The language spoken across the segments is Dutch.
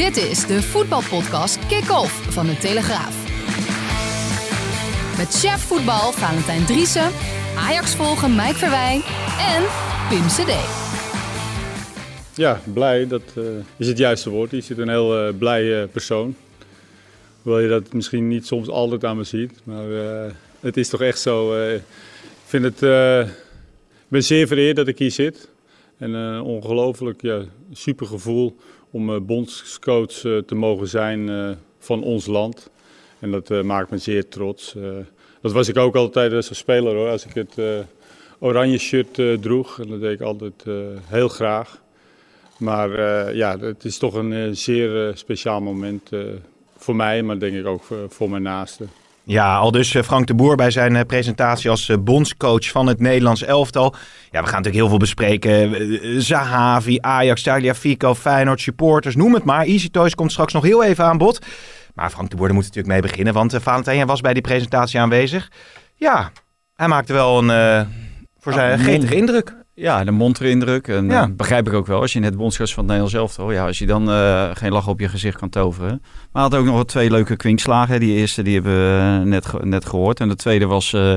Dit is de voetbalpodcast Kick-Off van de Telegraaf. Met chef voetbal Valentijn Driessen, Ajax volgen Mike Verwijn en Pim CD. Ja, blij, dat uh, is het juiste woord. Je zit een heel uh, blij persoon. Hoewel je dat misschien niet soms altijd aan me ziet. Maar het is toch echt zo. ik vind het, ben zeer vereerd dat ik hier zit. En een ongelooflijk ja, super gevoel om bondscoach te mogen zijn van ons land. En dat maakt me zeer trots. dat was ik ook altijd als speler hoor. Als ik het oranje shirt droeg. En dat deed ik altijd heel graag. Maar ja, het is toch een zeer speciaal moment voor mij, maar denk ik ook voor mijn naasten. Ja, al dus Frank de Boer bij zijn presentatie als bondscoach van het Nederlands elftal. Ja, we gaan natuurlijk heel veel bespreken. Zahavi, Ajax, Tagliafico, Feyenoord, supporters, noem het maar. Easy Toys komt straks nog heel even aan bod. Maar Frank de Boer, daar moet natuurlijk mee beginnen, want Valentijn was bij die presentatie aanwezig. Ja, hij maakte wel een, voor zijn oh, gretige indruk. Ja, de mondindruk. En ja. uh, begrijp ik ook wel. Als je net bondscoach van het Nederlands elftal... Ja, als je dan uh, geen lach op je gezicht kan toveren. Maar had ook nog twee leuke kwinkslagen. Die eerste die hebben we net, net gehoord. En de tweede was... Uh,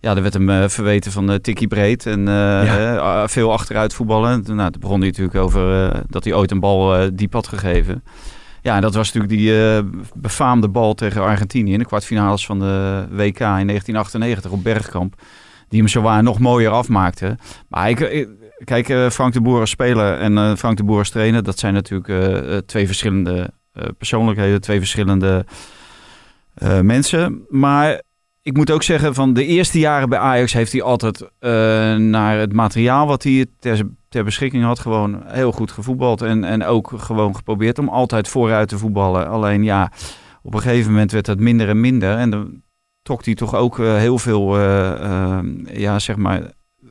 ja, er werd hem verweten van tikkie breed en ja. veel achteruit voetballen. Nou, toen begon hij natuurlijk over dat hij ooit een bal diep had gegeven. Ja, en dat was natuurlijk die befaamde bal tegen Argentinië in de kwartfinales van de WK in 1998 op Bergkamp die hem zowaar nog mooier afmaakte. Maar ik, kijk, uh, Frank de Boer als speler en uh, Frank de Boer als trainer, dat zijn natuurlijk twee verschillende persoonlijkheden, twee verschillende mensen. Maar ik moet ook zeggen, van de eerste jaren bij Ajax heeft hij altijd naar het materiaal wat hij ter, ter, beschikking had, gewoon heel goed gevoetbald. En, en ook gewoon geprobeerd om altijd vooruit te voetballen. Alleen ja, op een gegeven moment werd dat minder en minder. En dan trok hij toch ook uh, heel veel, uh, ja, zeg maar,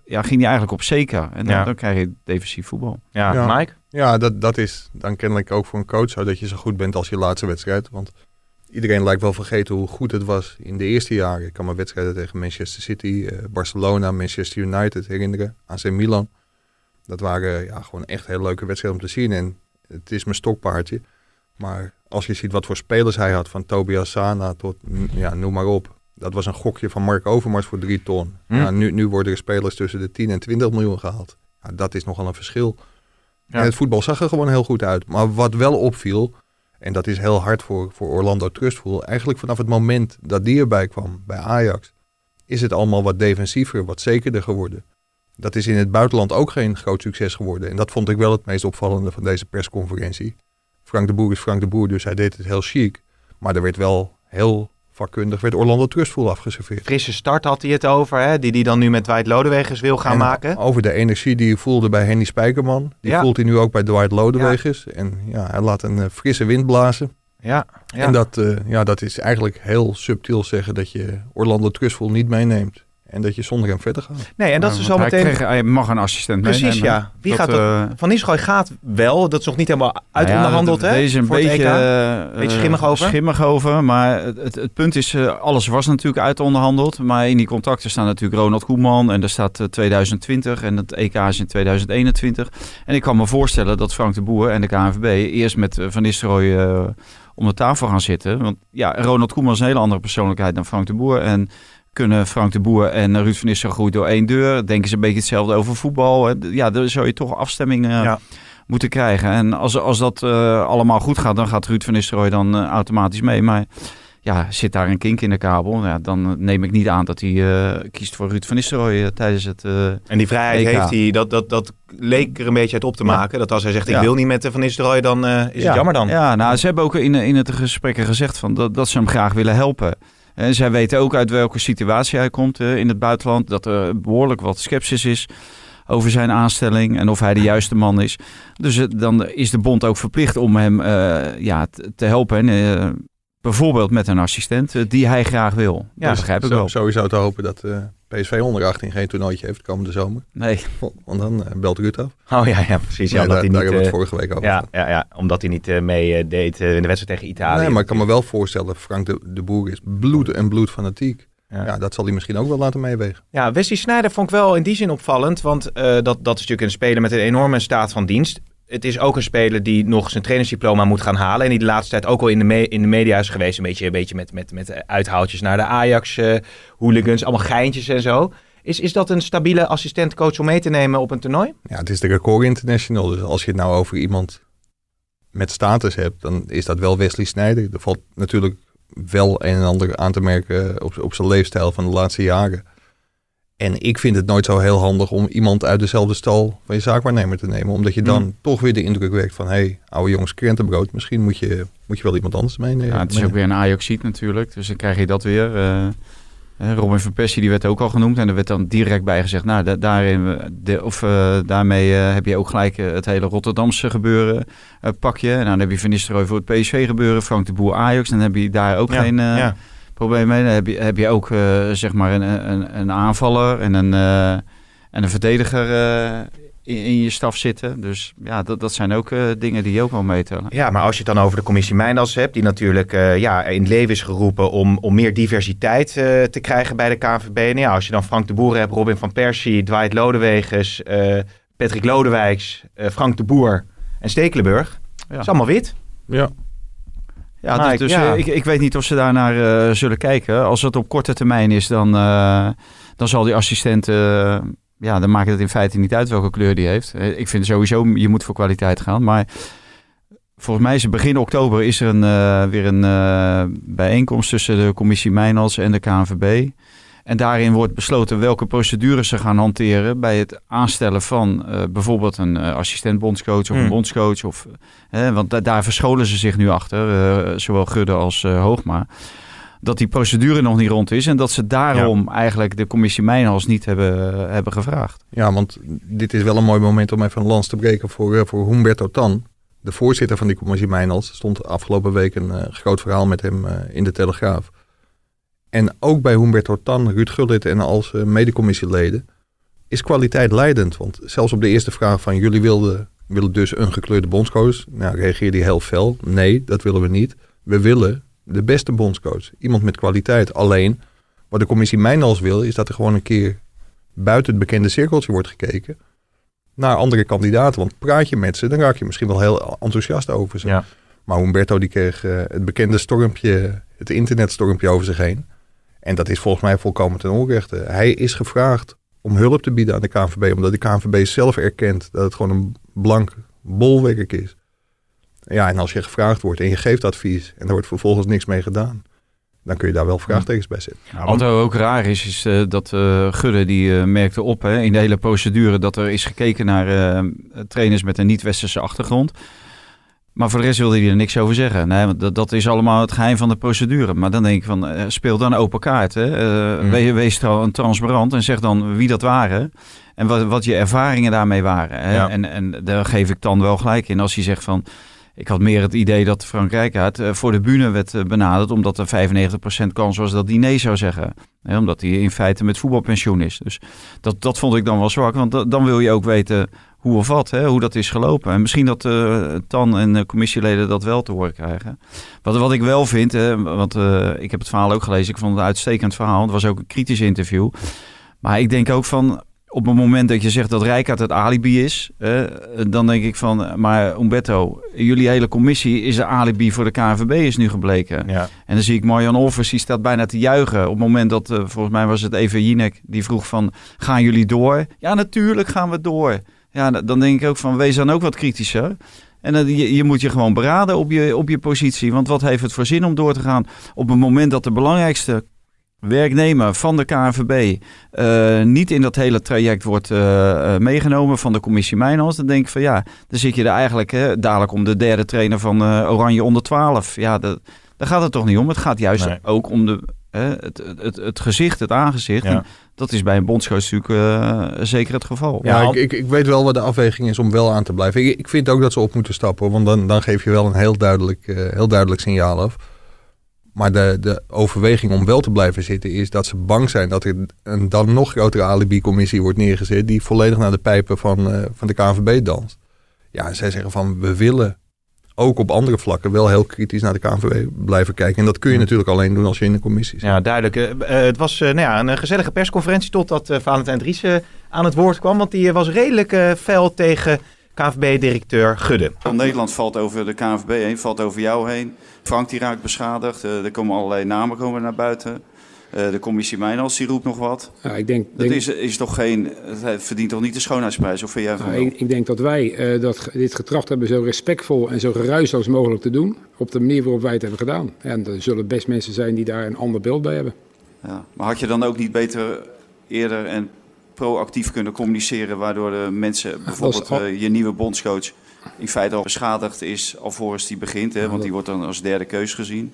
ja, ging hij eigenlijk op zeker. En dan, ja. dan krijg je defensief voetbal. Ja, ja. Mike? Ja, dat, dat is dan kennelijk ook voor een coach zo dat je zo goed bent als je laatste wedstrijd. Want iedereen lijkt wel vergeten hoe goed het was in de eerste jaren. Ik kan me wedstrijden tegen Manchester City, Barcelona, Manchester United herinneren, AC Milan. Dat waren ja, gewoon echt heel leuke wedstrijden om te zien. En het is mijn stokpaardje. Maar als je ziet wat voor spelers hij had, van Tobias Sana tot, ja, noem maar op dat was een gokje van Mark Overmars voor drie ton. Hm. Ja, nu, nu worden er spelers tussen de 10 en 20 miljoen gehaald. Ja, dat is nogal een verschil. Ja. het voetbal zag er gewoon heel goed uit. Maar wat wel opviel, en dat is heel hard voor, voor Orlando Trustful, eigenlijk vanaf het moment dat die erbij kwam bij Ajax, is het allemaal wat defensiever, wat zekerder geworden. Dat is in het buitenland ook geen groot succes geworden. En dat vond ik wel het meest opvallende van deze persconferentie. Frank de Boer is Frank de Boer, dus hij deed het heel chic. Maar er werd wel heel vakkundig werd Orlando Trustful afgeserveerd. Frisse start had hij het over, hè? die hij dan nu met Dwight Lodewegers wil gaan maken. Over de energie die hij voelde bij Henny Spijkerman. Die voelt hij nu ook bij Dwight Lodewegers. Ja. En ja, hij laat een uh, frisse wind blazen. Ja, ja. En dat, uh, ja, dat is eigenlijk heel subtiel zeggen dat je Orlando Trustful niet meeneemt. En dat je zonder hem verder gaat. Nee, en dat is zo meteen... Kreeg, hij mag een assistent Precies, ja. Wie dat, gaat uh... Van Nistelrooy gaat wel. Dat is nog niet helemaal uitonderhandeld, nou ja, hè? Deze een beetje, uh, beetje schimmig over. Schimmig over, maar het, het, het punt is... Uh, alles was natuurlijk uitonderhandeld. Maar in die contracten staan natuurlijk Ronald Koeman... en er staat 2020 en het EK is in 2021. En ik kan me voorstellen dat Frank de Boer en de KNVB... eerst met Van Nistelrooy om de tafel gaan zitten. Want ja, Ronald Koeman is een hele andere persoonlijkheid dan Frank de Boer... En kunnen Frank de Boer en Ruud van Nistelrooy door één deur. Denken ze een beetje hetzelfde over voetbal. Ja, daar zou je toch afstemming uh, ja. moeten krijgen. En als, als dat uh, allemaal goed gaat, dan gaat Ruud van Nistelrooy dan uh, automatisch mee. Maar ja, zit daar een kink in de kabel, ja, dan neem ik niet aan dat hij kiest voor Ruud van Nistelrooy tijdens het En die vrijheid EK. heeft hij, dat, dat, dat leek er een beetje uit op te maken. Ja. Dat als hij zegt, ik ja. wil niet met Van Nistelrooy, dan is het jammer dan. Ja, nou, ze hebben ook in, in het gesprekken gezegd van dat, dat ze hem graag willen helpen. En zij weten ook uit welke situatie hij komt uh, in het buitenland. Dat er behoorlijk wat sceptisch is over zijn aanstelling en of hij de juiste man is. Dus uh, dan is de bond ook verplicht om hem uh, ja, te helpen. En, bijvoorbeeld met een assistent die hij graag wil. Ja, dat begrijp ik zo, wel. Sowieso te hopen dat PSV onder 18 geen toernooitje heeft komende zomer. Nee. Want dan belt Ruud af. Oh ja, ja precies. Ja, daar, hij daar hebben we het vorige week over. Ja, ja, ja, omdat hij niet uh, mee deed in de wedstrijd tegen Italië. Nee, maar ik kan me wel voorstellen, Frank de, de Boer is bloed en bloed fanatiek. Ja. ja. dat zal hij misschien ook wel laten meewegen. Ja, Wesley Sneijder vond ik wel in die zin opvallend. Want dat, dat is natuurlijk een speler met een enorme staat van dienst. Het is ook een speler die nog zijn trainersdiploma moet gaan halen. En die de laatste tijd ook al in de, me in de media is geweest. Een beetje, een beetje met, met, met uithaaltjes naar de Ajax-hooligans. allemaal geintjes en zo. Is, is dat een stabiele assistentcoach om mee te nemen op een toernooi? Ja, het is de record international. Dus als je het nou over iemand met status hebt, dan is dat wel Wesley Sneijder. Er valt natuurlijk wel een en ander aan te merken op, op zijn leefstijl van de laatste jaren. En ik vind het nooit zo heel handig om iemand uit dezelfde stal van je zaakwaarnemer te nemen. Omdat je dan mm. toch weer de indruk wekt van... hé, hey, oude jongens krentenbrood, misschien moet je, moet je wel iemand anders meenemen. Ja, het is ook weer een Ajaxiet natuurlijk. Dus dan krijg je dat weer. Uh, Robin van Persie die werd ook al genoemd. En er werd dan direct bij gezegd... nou, daarin, de, of, uh, daarmee uh, heb je ook gelijk het hele Rotterdamse gebeuren pak je. En dan heb je Van Nistelrooy voor het PSV gebeuren. Frank de Boer Ajax. Dan heb je daar ook geen... Ja probleem mee. Dan heb je, heb je ook uh, zeg maar een, een, een, aanvaller en een, uh, en een verdediger uh, in, in, je staf zitten. Dus ja, dat, dat zijn ook dingen die je ook wel meetellen. Ja, maar als je het dan over de commissie Mijndas hebt, die natuurlijk ja, in het leven is geroepen om, om meer diversiteit te krijgen bij de KNVB. Ja, als je dan Frank de Boer hebt, Robin van Persie, Dwight Lodewegers, Patrick Lodewijks, Frank de Boer en Stekelenburg. Ja. is allemaal wit. Ja. Ja, dus, dus eh, Ik, ik weet niet of ze daarnaar uh, zullen kijken. Als het op korte termijn is, dan, uh, dan zal die assistent... ja, dan maakt het in feite niet uit welke kleur die heeft. Ik vind sowieso, je moet voor kwaliteit gaan. Maar volgens mij is het begin oktober is er een, weer een bijeenkomst tussen de commissie Mijnals en de KNVB. En daarin wordt besloten welke procedures ze gaan hanteren bij het aanstellen van uh, bijvoorbeeld een uh, assistent bondscoach of een hmm. bondscoach. Of, uh, want daar verscholen ze zich nu achter, zowel Gudde als Hoogma. Dat die procedure nog niet rond is en dat ze daarom eigenlijk de commissie Mijnhals niet hebben, hebben gevraagd. Ja, want dit is wel een mooi moment om even een lans te breken voor, voor Humberto Tan. De voorzitter van die commissie Mijnhals stond afgelopen week een groot verhaal met hem in de Telegraaf. En ook bij Humberto Tan, Ruud Gullit en als uh, medecommissieleden is kwaliteit leidend. Want zelfs op de eerste vraag van jullie wilden, willen dus een gekleurde bondscoach. Nou, reageerde hij heel fel. Nee, dat willen we niet. We willen de beste bondscoach. Iemand met kwaliteit. Alleen, wat de commissie Mijnals wil, is dat er gewoon een keer buiten het bekende cirkeltje wordt gekeken naar andere kandidaten. Want praat je met ze, dan raak je misschien wel heel enthousiast over ze. Ja. Maar Humberto die kreeg uh, het bekende stormpje, het internetstormpje over zich heen. En dat is volgens mij volkomen ten onrechte. Hij is gevraagd om hulp te bieden aan de KNVB, omdat de KNVB zelf erkent dat het gewoon een blank bolwerk is. Ja, en als je gevraagd wordt en je geeft advies en er wordt vervolgens niks mee gedaan, dan kun je daar wel vraagtekens bij zetten. Ja, wat ook raar is, is uh, dat uh, Gudde die uh, merkte op hè, in de hele procedure dat er is gekeken naar trainers met een niet-westerse achtergrond. Maar voor de rest wilde hij er niks over zeggen. Nee, want dat, dat is allemaal het geheim van de procedure. Maar dan denk ik van, uh, speel dan open kaart. Hè? Uh, mm. wees, wees transparant en zeg dan wie dat waren. En wat, wat je ervaringen daarmee waren. Hè? En, en daar geef ik dan wel gelijk in. Als je zegt van, ik had meer het idee dat Frank Rijkaard uh, voor de bühne werd benaderd. Omdat er 95% kans was dat hij nee zou zeggen. Hè? Omdat hij in feite met voetbalpensioen is. Dus dat, dat vond ik dan wel zwak. Want dan wil je ook weten hoe of wat, hè, hoe dat is gelopen. En misschien dat uh, TAN en de commissieleden dat wel te horen krijgen. Wat, wat ik wel vind, hè, want uh, ik heb het verhaal ook gelezen, ik vond het een uitstekend verhaal. Het was ook een kritisch interview. Maar ik denk ook van, op het moment dat je zegt dat Rijkaard het alibi is, uh, dan denk ik van, maar Umberto, jullie hele commissie is een alibi voor de KNVB is nu gebleken. Ja. En dan zie ik Marjan Olvers, die staat bijna te juichen. Op het moment dat, volgens mij was het even Jinek, die vroeg van, gaan jullie door? Ja, natuurlijk gaan we door. Ja, dan denk ik ook van wees dan ook wat kritischer. En dan, je, je, moet je gewoon beraden op je, op je positie. Want wat heeft het voor zin om door te gaan op het moment dat de belangrijkste werknemer van de KNVB uh, niet in dat hele traject wordt uh, meegenomen van de commissie Mijnals, dan denk ik van ja, dan zit je er eigenlijk hè, dadelijk om de derde trainer van Oranje onder 12. Ja, dat, daar gaat het toch niet om. Het gaat juist ook om de, het, het, het, gezicht, het aangezicht. Dat is bij een bondscoach natuurlijk uh, zeker het geval. Ja, ik, ik, ik, weet wel wat de afweging is om wel aan te blijven. Ik, ik vind ook dat ze op moeten stappen, want dan, dan geef je wel een heel duidelijk, uh, heel duidelijk signaal af. Maar de, de overweging om wel te blijven zitten is dat ze bang zijn dat er een dan nog grotere alibi-commissie wordt neergezet die volledig naar de pijpen van, uh, van de KNVB danst. Ja, zij zeggen van we willen ook op andere vlakken wel heel kritisch naar de KNVB blijven kijken. En dat kun je natuurlijk alleen doen als je in de commissie zit. Ja, duidelijk. Uh, het was uh, nou ja, een gezellige persconferentie totdat uh, Valentijn Dries aan het woord kwam. Want die was redelijk fel tegen KNVB-directeur Gudde. Nederland valt over de KNVB heen, valt over jou heen. Frank die raakt beschadigd. Uh, er komen allerlei namen komen naar buiten. Uh, de commissie Mijnals die roept nog wat. Ja, ik denk, dat is, is toch geen, het verdient toch niet de schoonheidsprijs? Of vind jij van nou, ik, ik, denk dat wij uh, dat, dit getracht hebben zo respectvol en zo geruisloos mogelijk te doen. Op de manier waarop wij het hebben gedaan. En er zullen best mensen zijn die daar een ander beeld bij hebben. Ja, maar had je dan ook niet beter eerder en proactief kunnen communiceren, waardoor de mensen, bijvoorbeeld al... uh, je nieuwe bondscoach, in feite al beschadigd is alvorens die begint, hè, want die wordt dan als derde keus gezien.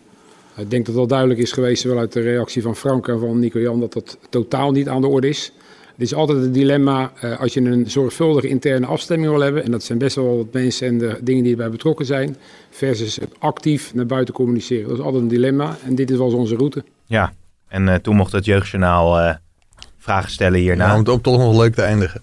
Ik denk dat het wel duidelijk is geweest, zowel uit de reactie van Frank en van Nico Jan, dat dat totaal niet aan de orde is. Het is altijd een dilemma uh, als je een zorgvuldige interne afstemming wil hebben, en dat zijn best wel wat mensen en de dingen die erbij betrokken zijn, versus het actief naar buiten communiceren. Dat is altijd een dilemma en dit is wel onze route. Ja, en uh, toen mocht het Jeugdjournaal uh, vragen stellen hierna. Ja, om, om toch nog leuk te eindigen.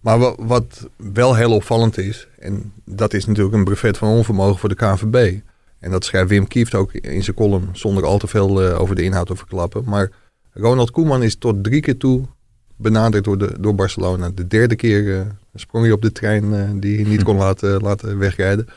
Maar wat, wat, wel heel opvallend is, en dat is natuurlijk een brevet van onvermogen voor de KNVB. En dat schrijft Wim Kieft ook in zijn column, zonder al te veel uh, over de inhoud te verklappen. Maar Ronald Koeman is tot drie keer toe benaderd door, de, door Barcelona. De derde keer uh, sprong hij op de trein uh, die hij niet kon laten, laten wegrijden.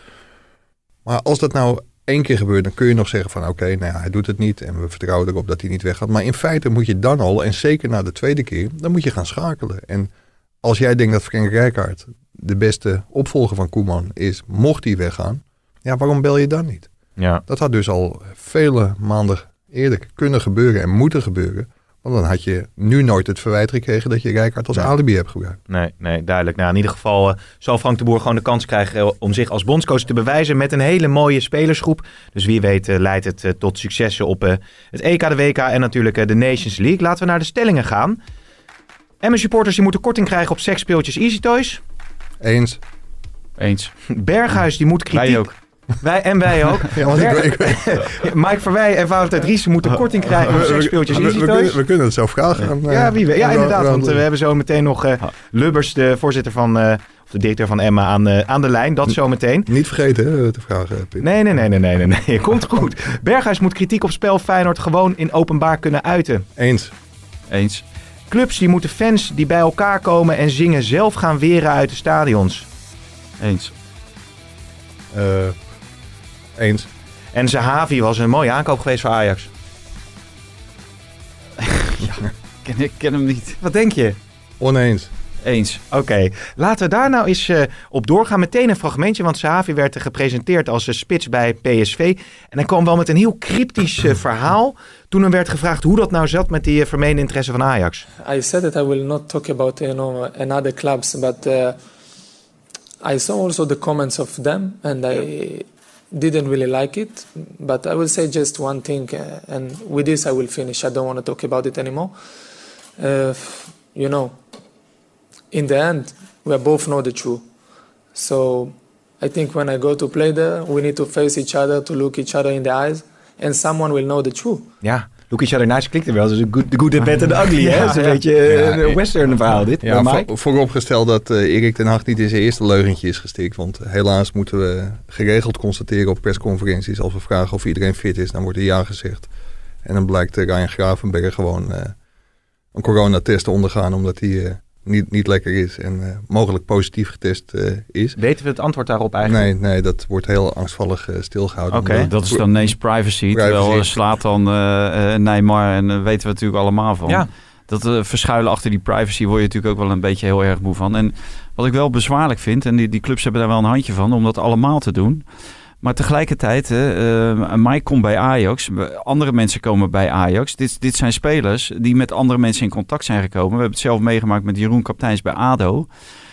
Maar als dat nou één keer gebeurt, dan kun je nog zeggen van oké, okay, nou ja, hij doet het niet en we vertrouwen erop dat hij niet weggaat. Maar in feite moet je dan al, en zeker na de tweede keer, dan moet je gaan schakelen. En als jij denkt dat Frank Rijkaard de beste opvolger van Koeman is, mocht hij weggaan, ja, waarom bel je dan niet? Ja. Dat had dus al vele maanden eerder kunnen gebeuren en moeten gebeuren. Want dan had je nu nooit het verwijt gekregen dat je Rijkaard als Nee. alibi hebt gebruikt. Nee, nee, duidelijk. Nou, in ieder geval eh, zal Frank de Boer gewoon de kans krijgen eh, om zich als bondscoach te bewijzen met een hele mooie spelersgroep. Dus wie weet eh, leidt het tot successen op eh, het EK, de WK en natuurlijk de Nations League. Laten we naar de stellingen gaan. Emmen supporters die moeten korting krijgen op seksspeeltjes Easy Toys. Eens. Eens. Berghuis die moet kritiek... Wij ook. Wij, en wij ook. Ja, want ik, ik, Mike Verwij en Valentijn Dries moeten korting krijgen op we- seksspeeltjes we- kunnen, we kunnen het zo vragen. Ja, wie weet. Ja, inderdaad. Want eh, we hebben zo meteen nog eh, Lubbers, de voorzitter van, eh, of de directeur van Emma, aan, eh, aan de lijn. Dat zo meteen. Niet vergeten hè, te vragen, Pim. Nee, nee, nee, nee, nee, nee, nee. Komt goed. Berghuis moet kritiek op spel Feyenoord gewoon in openbaar kunnen uiten. Eens. Eens. Clubs die moeten fans die bij elkaar komen en zingen zelf gaan weren uit de stadions. Eens. Eh, eens. En Zahavi was een mooie aankoop geweest voor Ajax. Ken, ik ken hem niet. Wat denk je? Oneens. Eens. Oké, laten we daar nou eens eh, op doorgaan. Meteen een fragmentje, want Sahavi werd gepresenteerd als eh, spits bij PSV. En hij kwam wel met een heel cryptisch eh, verhaal. Toen hem werd gevraagd hoe dat nou zat met die vermeende interesse van Ajax. I said that I will not talk about you know another clubs, but uh, I saw also the comments of them, and I didn't really like it. But I will say just one thing, uh, and with this I will finish. I don't want to talk about it anymore. Uh, you know, in the end, we both know the truth. So I think when I go to play there, we need to face each other, to look each other in the eyes, and someone will know the truth. Ja, Look Each Other Nice klinkt er wel. Dus good, the good, the bad and the ugly. hè? Dat is een beetje eh, een western verhaal dit. Ja, voor, vooropgesteld dat eh, Erik ten Hag niet in zijn eerste leugentje is gestikt. Want helaas moeten we geregeld constateren op persconferenties... als we vragen of iedereen fit is, dan wordt er ja gezegd. En dan blijkt Ryan Gravenberg gewoon eh, een coronatest te ondergaan... omdat hij niet, niet lekker is en eh, mogelijk positief getest eh, is. Weten we het antwoord daarop eigenlijk? Nee, nee, dat wordt heel angstvallig eh, stilgehouden. Oké. Dat is dan ineens privacy. Terwijl Privacy. eh, slaat dan Neymar en weten we natuurlijk allemaal van. Ja. Dat eh, verschuilen achter die privacy word je natuurlijk ook wel een beetje heel erg moe van. En wat ik wel bezwaarlijk vind, en die, die clubs hebben daar wel een handje van om dat allemaal te doen. Maar tegelijkertijd, eh, Mike komt bij Ajax, andere mensen komen bij Ajax. Dit, dit zijn spelers die met andere mensen in contact zijn gekomen. We hebben het zelf meegemaakt met Jeroen Kapteins bij ADO.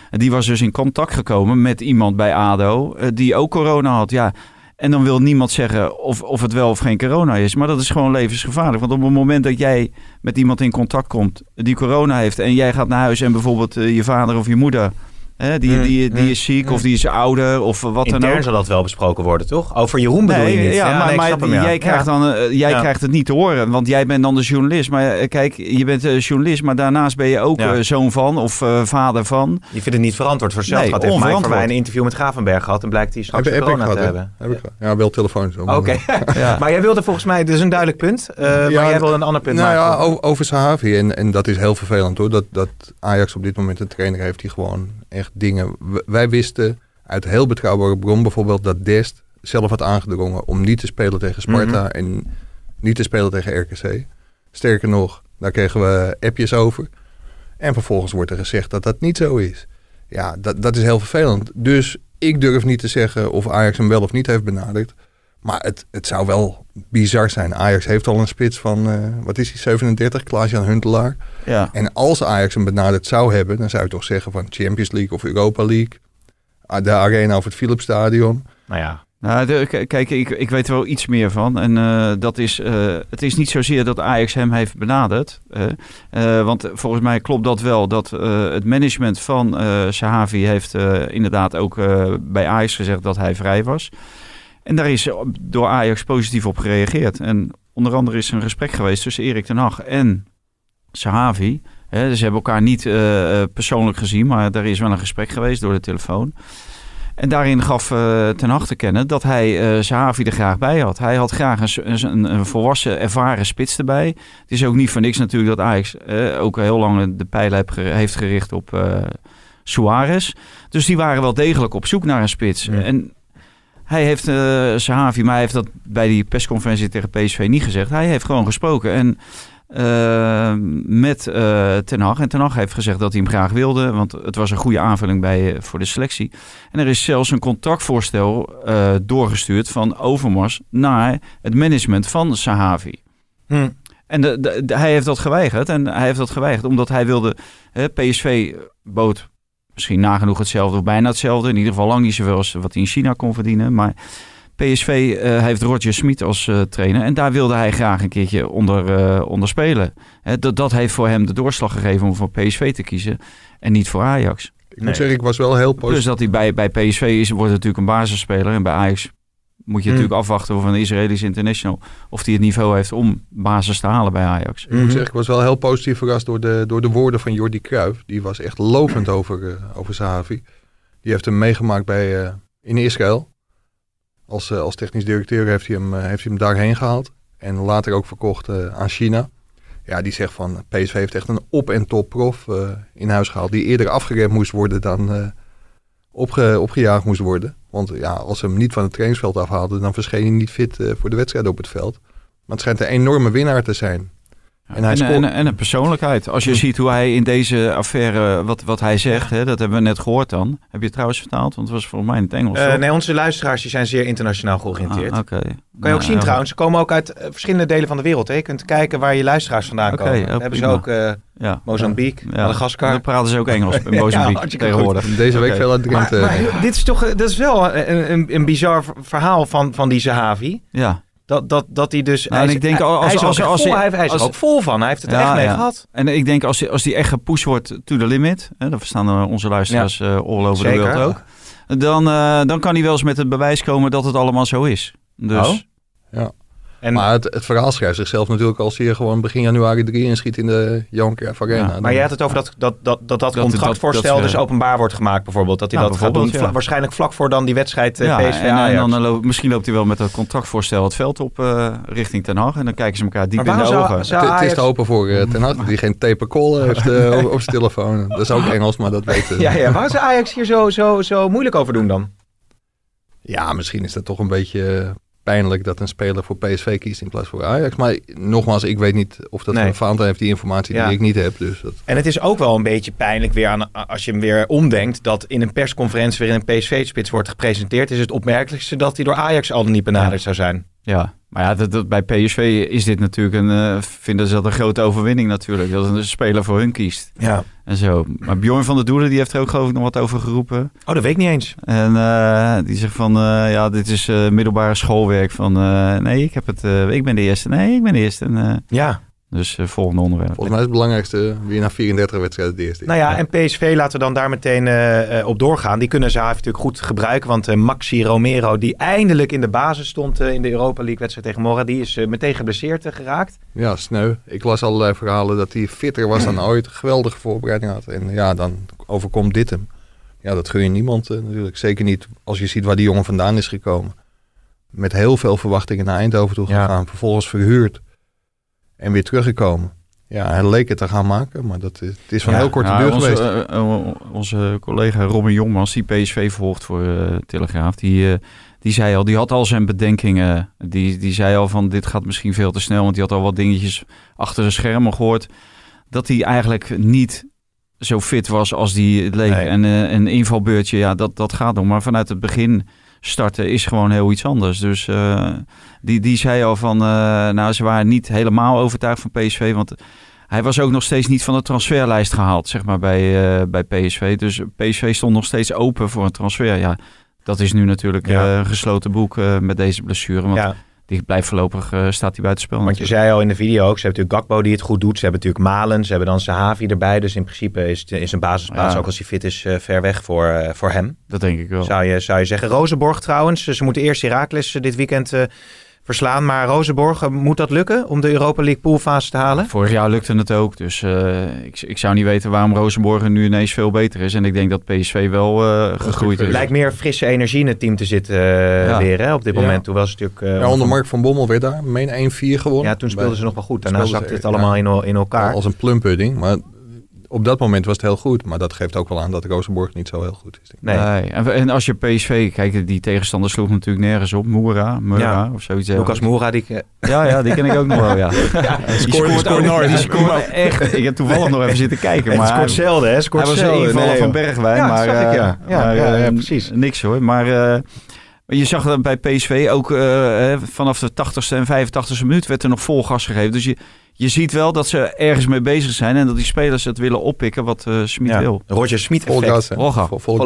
En die was dus in contact gekomen met iemand bij ADO eh, die ook corona had. Ja, en dan wil niemand zeggen of, of het wel of geen corona is. Maar dat is gewoon levensgevaarlijk. Want op het moment dat jij met iemand in contact komt die corona heeft... en jij gaat naar huis en bijvoorbeeld eh, je vader of je moeder... Hè, die, Mm, die, die mm, is ziek mm. of die is ouder of wat dan Intern ook. zal dat wel besproken worden, toch? Over Jeroen bedoel je niet? Ja, maar, nee, ik maar snap hem, ja. jij, krijgt, dan, eh, jij Ja. krijgt het niet te horen, want jij bent dan de journalist. Maar eh, kijk, je bent eh, journalist, maar daarnaast ben je ook Ja. eh, zoon van of eh, vader van. Je vindt het niet verantwoord voor zelf. Nee, had heeft Mike. Verwij een interview met Gravenberg gehad en blijkt hij straks Heb, heb ik corona gehad, te hebben. Heb ik gehad. Ja, wel maar- Oké, Ja. maar jij wilde volgens mij, dit is een duidelijk punt, eh, maar jij wilde een ander punt nou maken. ja, over, over Sahavi. En, en dat is heel vervelend hoor. Dat, dat Ajax op dit moment een trainer heeft die gewoon echt dingen... Wij wisten uit heel betrouwbare bron bijvoorbeeld dat Dest zelf had aangedrongen om niet te spelen tegen Sparta Mhm. en niet te spelen tegen RKC. Sterker nog, daar kregen we appjes over. En vervolgens wordt er gezegd dat dat niet zo is. Ja, dat, dat is heel vervelend. Dus ik durf niet te zeggen of Ajax hem wel of niet heeft benaderd. Maar het, het zou wel bizar zijn. Ajax heeft al een spits van, eh, wat is hij, 37, Klaas-Jan Huntelaar. Ja. En als Ajax hem benaderd zou hebben, dan zou je toch zeggen van Champions League of Europa League. Ah, De arena of het Philipsstadion. Nou ja, Nou, de- kijk, ik, ik weet er wel iets meer van. En eh, dat is, eh, het is niet zozeer dat Ajax hem heeft benaderd. want volgens mij klopt dat wel. Dat eh, het management van eh Sahavi heeft eh, inderdaad ook eh, bij Ajax gezegd dat hij vrij was. En daar is door Ajax positief op gereageerd. En onder andere is er een gesprek geweest tussen Erik ten Hag en Sahavi. Hè, ze hebben elkaar niet eh, eh, persoonlijk gezien, maar er is wel een gesprek geweest door de telefoon. En daarin gaf eh, Ten Hag te kennen dat hij eh Sahavi er graag bij had. Hij had graag een, een, een volwassen, ervaren spits erbij. Het is ook niet voor niks natuurlijk dat Ajax eh, ook heel lang de geri- heeft gericht op Suarez. Dus die waren wel degelijk op zoek naar een spits. Ja. En hij heeft eh Sahavi, maar hij heeft dat bij die persconferentie tegen PSV niet gezegd. Hij heeft gewoon gesproken. En eh, met eh Ten Hag. En Ten Hag heeft gezegd dat hij hem graag wilde. Want het was een goede aanvulling bij, voor de selectie. En er is zelfs een contractvoorstel doorgestuurd van Overmars naar het management van Sahavi. Hm. En de, de- de- hij heeft dat geweigerd. En hij heeft dat geweigerd omdat hij wilde... Hè, PSV bood misschien nagenoeg hetzelfde of bijna hetzelfde. In ieder geval lang niet zoveel als wat hij in China kon verdienen. Maar PSV eh, heeft Roger Smit als eh, trainer. En daar wilde hij graag een keertje onder, eh, onder spelen. Hè, dat, dat heeft voor hem de doorslag gegeven om voor PSV te kiezen. En niet voor Ajax. Ik Nee. moet zeggen, ik was wel heel positief. dat hij bij, bij PSV is, wordt natuurlijk een basisspeler. En bij Ajax moet je Hmm. natuurlijk afwachten van een Israëlisch international. Of hij het niveau heeft om basis te halen bij Ajax. Ik moet zeggen, ik was wel heel positief verrast door de, door de woorden van Jordi Cruijff. Die was echt lovend over, eh over Sahavi. Die heeft hem meegemaakt bij, eh, in Israël. Als, eh, als technisch directeur heeft hij, hem, heeft hij hem daarheen gehaald. En later ook verkocht aan China. Ja, die zegt van PSV heeft echt een op- en top prof eh, in huis gehaald. Die eerder afgeremd moest worden dan eh, opge, opgejaagd moest worden. Want ja, als ze hem niet van het trainingsveld afhaalden, dan verscheen hij niet fit eh, voor de wedstrijd op het veld. Maar het schijnt een enorme winnaar te zijn. En hij en, scoort- en, en een persoonlijkheid. Als je ziet hoe hij in deze affaire, wat, wat hij zegt, hè, dat hebben we net gehoord dan. Heb je het trouwens vertaald? Want het was volgens mij in het Engels. Eh, nee, onze luisteraars die zijn zeer internationaal georiënteerd. Ah, Oké. Kan je ook zien trouwens, ze komen ook uit eh, verschillende delen van de wereld. Hè? Je kunt kijken waar je luisteraars vandaan komen. oh, Dan hebben ze ook eh, Ja. Mozambique, Ja. Madagaskar. Dan praten ze ook Engels in Ja, Mozambique tegenwoordig. Deze week veel uit maar dit is toch dat is wel een, een, een bizar verhaal van, van die Zahavi. Ja. Dat, dat, dat hij dus... Nou, hij, en is- ik denk als- hij er als- als- vol, als- hij, hij is er ook vol van. Hij heeft het er Ja, echt mee ja. gehad. En ik denk als die, als die echt gepusht wordt to the limit, hè, dat verstaan onze luisteraars eh, all over Zeker. the world ook. Dan, eh, dan kan hij wel eens met het bewijs komen dat het allemaal zo is. Dus Oh. En, maar het, het verhaal schrijft zichzelf natuurlijk als hij gewoon begin januari 3 inschiet in de Johan Cruijff Arena. Ja, maar jij had het over dat dat, dat, dat, dat dat- contractvoorstel dat- dus openbaar wordt gemaakt bijvoorbeeld. Dat hij Nou, dat gaat doen. bijvoorbeeld, ja. Vla- waarschijnlijk vlak voor dan die wedstrijd eh, ja, PSV en, dan, eh, loopt- misschien loopt hij wel met dat contractvoorstel het veld op eh, richting Den Haag. En dan kijken ze elkaar diep in de zou- ogen. zou- Het- het is te hopen voor eh, Ten Hag die geen tape call heeft eh, op, op zijn telefoon. Dat is ook Engels, maar dat weten we. ja, ja, waar zou Ajax hier zo, zo, zo moeilijk over doen dan? Ja, misschien is dat toch een beetje pijnlijk dat een speler voor PSV kiest in plaats voor Ajax. Maar nogmaals, ik weet niet of dat Nee. van Fanta heeft die informatie Ja. die ik niet heb. Dus dat, En het is ook wel een beetje pijnlijk weer aan, als je hem weer omdenkt, dat in een persconferentie weer een PSV-spits wordt gepresenteerd, is het opmerkelijkste dat hij door Ajax al niet benaderd zou zijn. Ja, maar ja, dat, dat- bij PSV is dit natuurlijk een, eh, vinden ze dat een grote overwinning natuurlijk. Dat een speler voor hun kiest. Ja. En zo. Maar Bjorn van der Doelen, die heeft er ook geloof ik nog wat over geroepen. Oh, dat weet ik niet eens. En eh, die zegt van, eh, ja, dit is middelbare schoolwerk. Van, nee, ik heb het, ik ben de eerste. Nee, ik ben de eerste. En, Ja. Dus eh, volgende onderwerp. volgens mij is het belangrijkste wie na 34 wedstrijden de eerste is. Nou ja, en PSV laten we dan daar meteen eh, eh, op doorgaan. Die kunnen Zahavi natuurlijk goed gebruiken. Want eh, Maxi Romero, die eindelijk in de basis stond eh, in de Europa League wedstrijd tegen Mora, die is eh, meteen geblesseerd eh, geraakt. Ja, sneu. Ik las allerlei verhalen dat hij fitter was dan ooit. Geweldige voorbereiding had. En ja, dan overkomt dit hem. Ja, dat gun je niemand eh, natuurlijk. Zeker niet als je ziet waar die jongen vandaan is gekomen. Met heel veel verwachtingen naar Eindhoven toe Ja. gegaan. Vervolgens verhuurd. En weer teruggekomen. Ja, hij leek het te gaan maken, maar dat is, het is van Ja, heel korte nou, duur onze, geweest. eh, eh, onze collega Robin Jongmans, die PSV volgt voor eh, Telegraaf, die, die zei al, die had al zijn bedenkingen. Die, die zei al van dit gaat misschien veel te snel, want die had al wat dingetjes achter de schermen gehoord. Dat hij eigenlijk niet zo fit was als die het leek. Nee. En een invalbeurtje, ja, dat, dat gaat nog. Maar vanuit het begin starten is gewoon heel iets anders. Dus eh, die, die zei al van, eh, nou ze waren niet helemaal overtuigd van PSV, want hij was ook nog steeds niet van de transferlijst gehaald, zeg maar, bij, eh, bij PSV. Dus PSV stond nog steeds open voor een transfer. Ja, dat is nu natuurlijk Ja. een gesloten boek met deze blessure. Want Ja, die blijft voorlopig, eh, staat hij buitenspel. want je zei al in de video ook, ze hebben natuurlijk Gakpo die het goed doet. Ze hebben natuurlijk Malen, ze hebben dan Sahavi erbij. Dus in principe is, het- is een basisplaats, Ja. ook als hij fit is, eh, ver weg voor, eh, voor hem. Dat denk ik wel. Zou je, zou je zeggen. Rozenborg trouwens, ze moeten eerst Heracles dit weekend verslaan. Maar Rozenborg, eh, moet dat lukken om de Europa League poolfase te halen? Vorig jaar lukte het ook. Dus eh, ik, ik zou niet weten waarom Rosenborg nu ineens veel beter is. En ik denk dat PSV wel eh, gegroeid is. Lijkt meer frisse energie in het team te zitten Ja. weer hè, op dit Ja. moment. Hoewel ze natuurlijk... eh, Ja, onder Mark van Bommel werd daar, meen 1-4 gewonnen. Ja, toen speelden ze nog wel goed. Daarna zakte het allemaal in, in elkaar. Als een plumpudding, maar op dat moment was het heel goed. Maar dat geeft ook wel aan dat Rozenborg niet zo heel goed is. denk ik. Nee. Nee. En, en als je PSV, kijk, die tegenstander sloeg natuurlijk nergens op. Moera, Moera Ja. of zoiets. Lucas Moura, die... Ja, ja, die ken ik ook nog wel, ja. die scoort, scoort nooit. Die scoort echt. Ik heb toevallig nog even zitten kijken. Het Maar scoort zelden, hè? Scoort hij was een zelden. invaller Nee, van. Bergwijn. Ja, maar, ik, eh, ja. Ja, maar, ja, ja, eh, precies. Niks hoor. Maar eh, je zag dat bij PSV ook eh, vanaf de 80ste en 85ste minuut werd er nog vol gas gegeven. Dus je, je ziet wel dat ze ergens mee bezig zijn. En dat die spelers het willen oppikken wat eh Smit Ja. wil. Roger Smit effect. Rogga. Vol,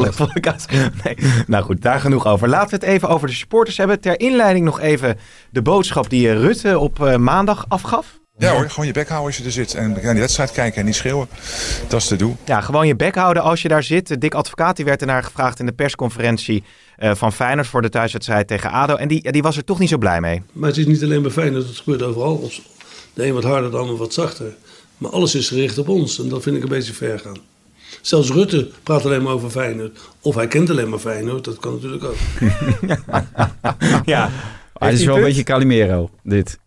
gas. Nee. Nou goed, daar genoeg over. Laten we het even over de supporters hebben. Ter inleiding nog even de boodschap die eh, Rutte op eh, maandag afgaf. Ja hoor, gewoon je bek houden als je er zit. En naar die wedstrijd kijken en niet schreeuwen. Dat is te doen. Ja, gewoon je bek houden als je daar zit. Dick Advocaat die werd ernaar gevraagd in de persconferentie eh, van Feyenoord voor de thuiswedstrijd tegen ADO. En die, ja, die was er toch niet zo blij mee. Maar het is niet alleen bij Feyenoord, het gebeurt overal. De een wat harder, de ander wat zachter. Maar alles is gericht op ons en dat vind ik een beetje ver gaan. Zelfs Rutte praat alleen maar over Feyenoord. Of hij kent alleen maar Feyenoord, dat kan natuurlijk ook. ja, Maar het is wel een beetje Calimero, dit.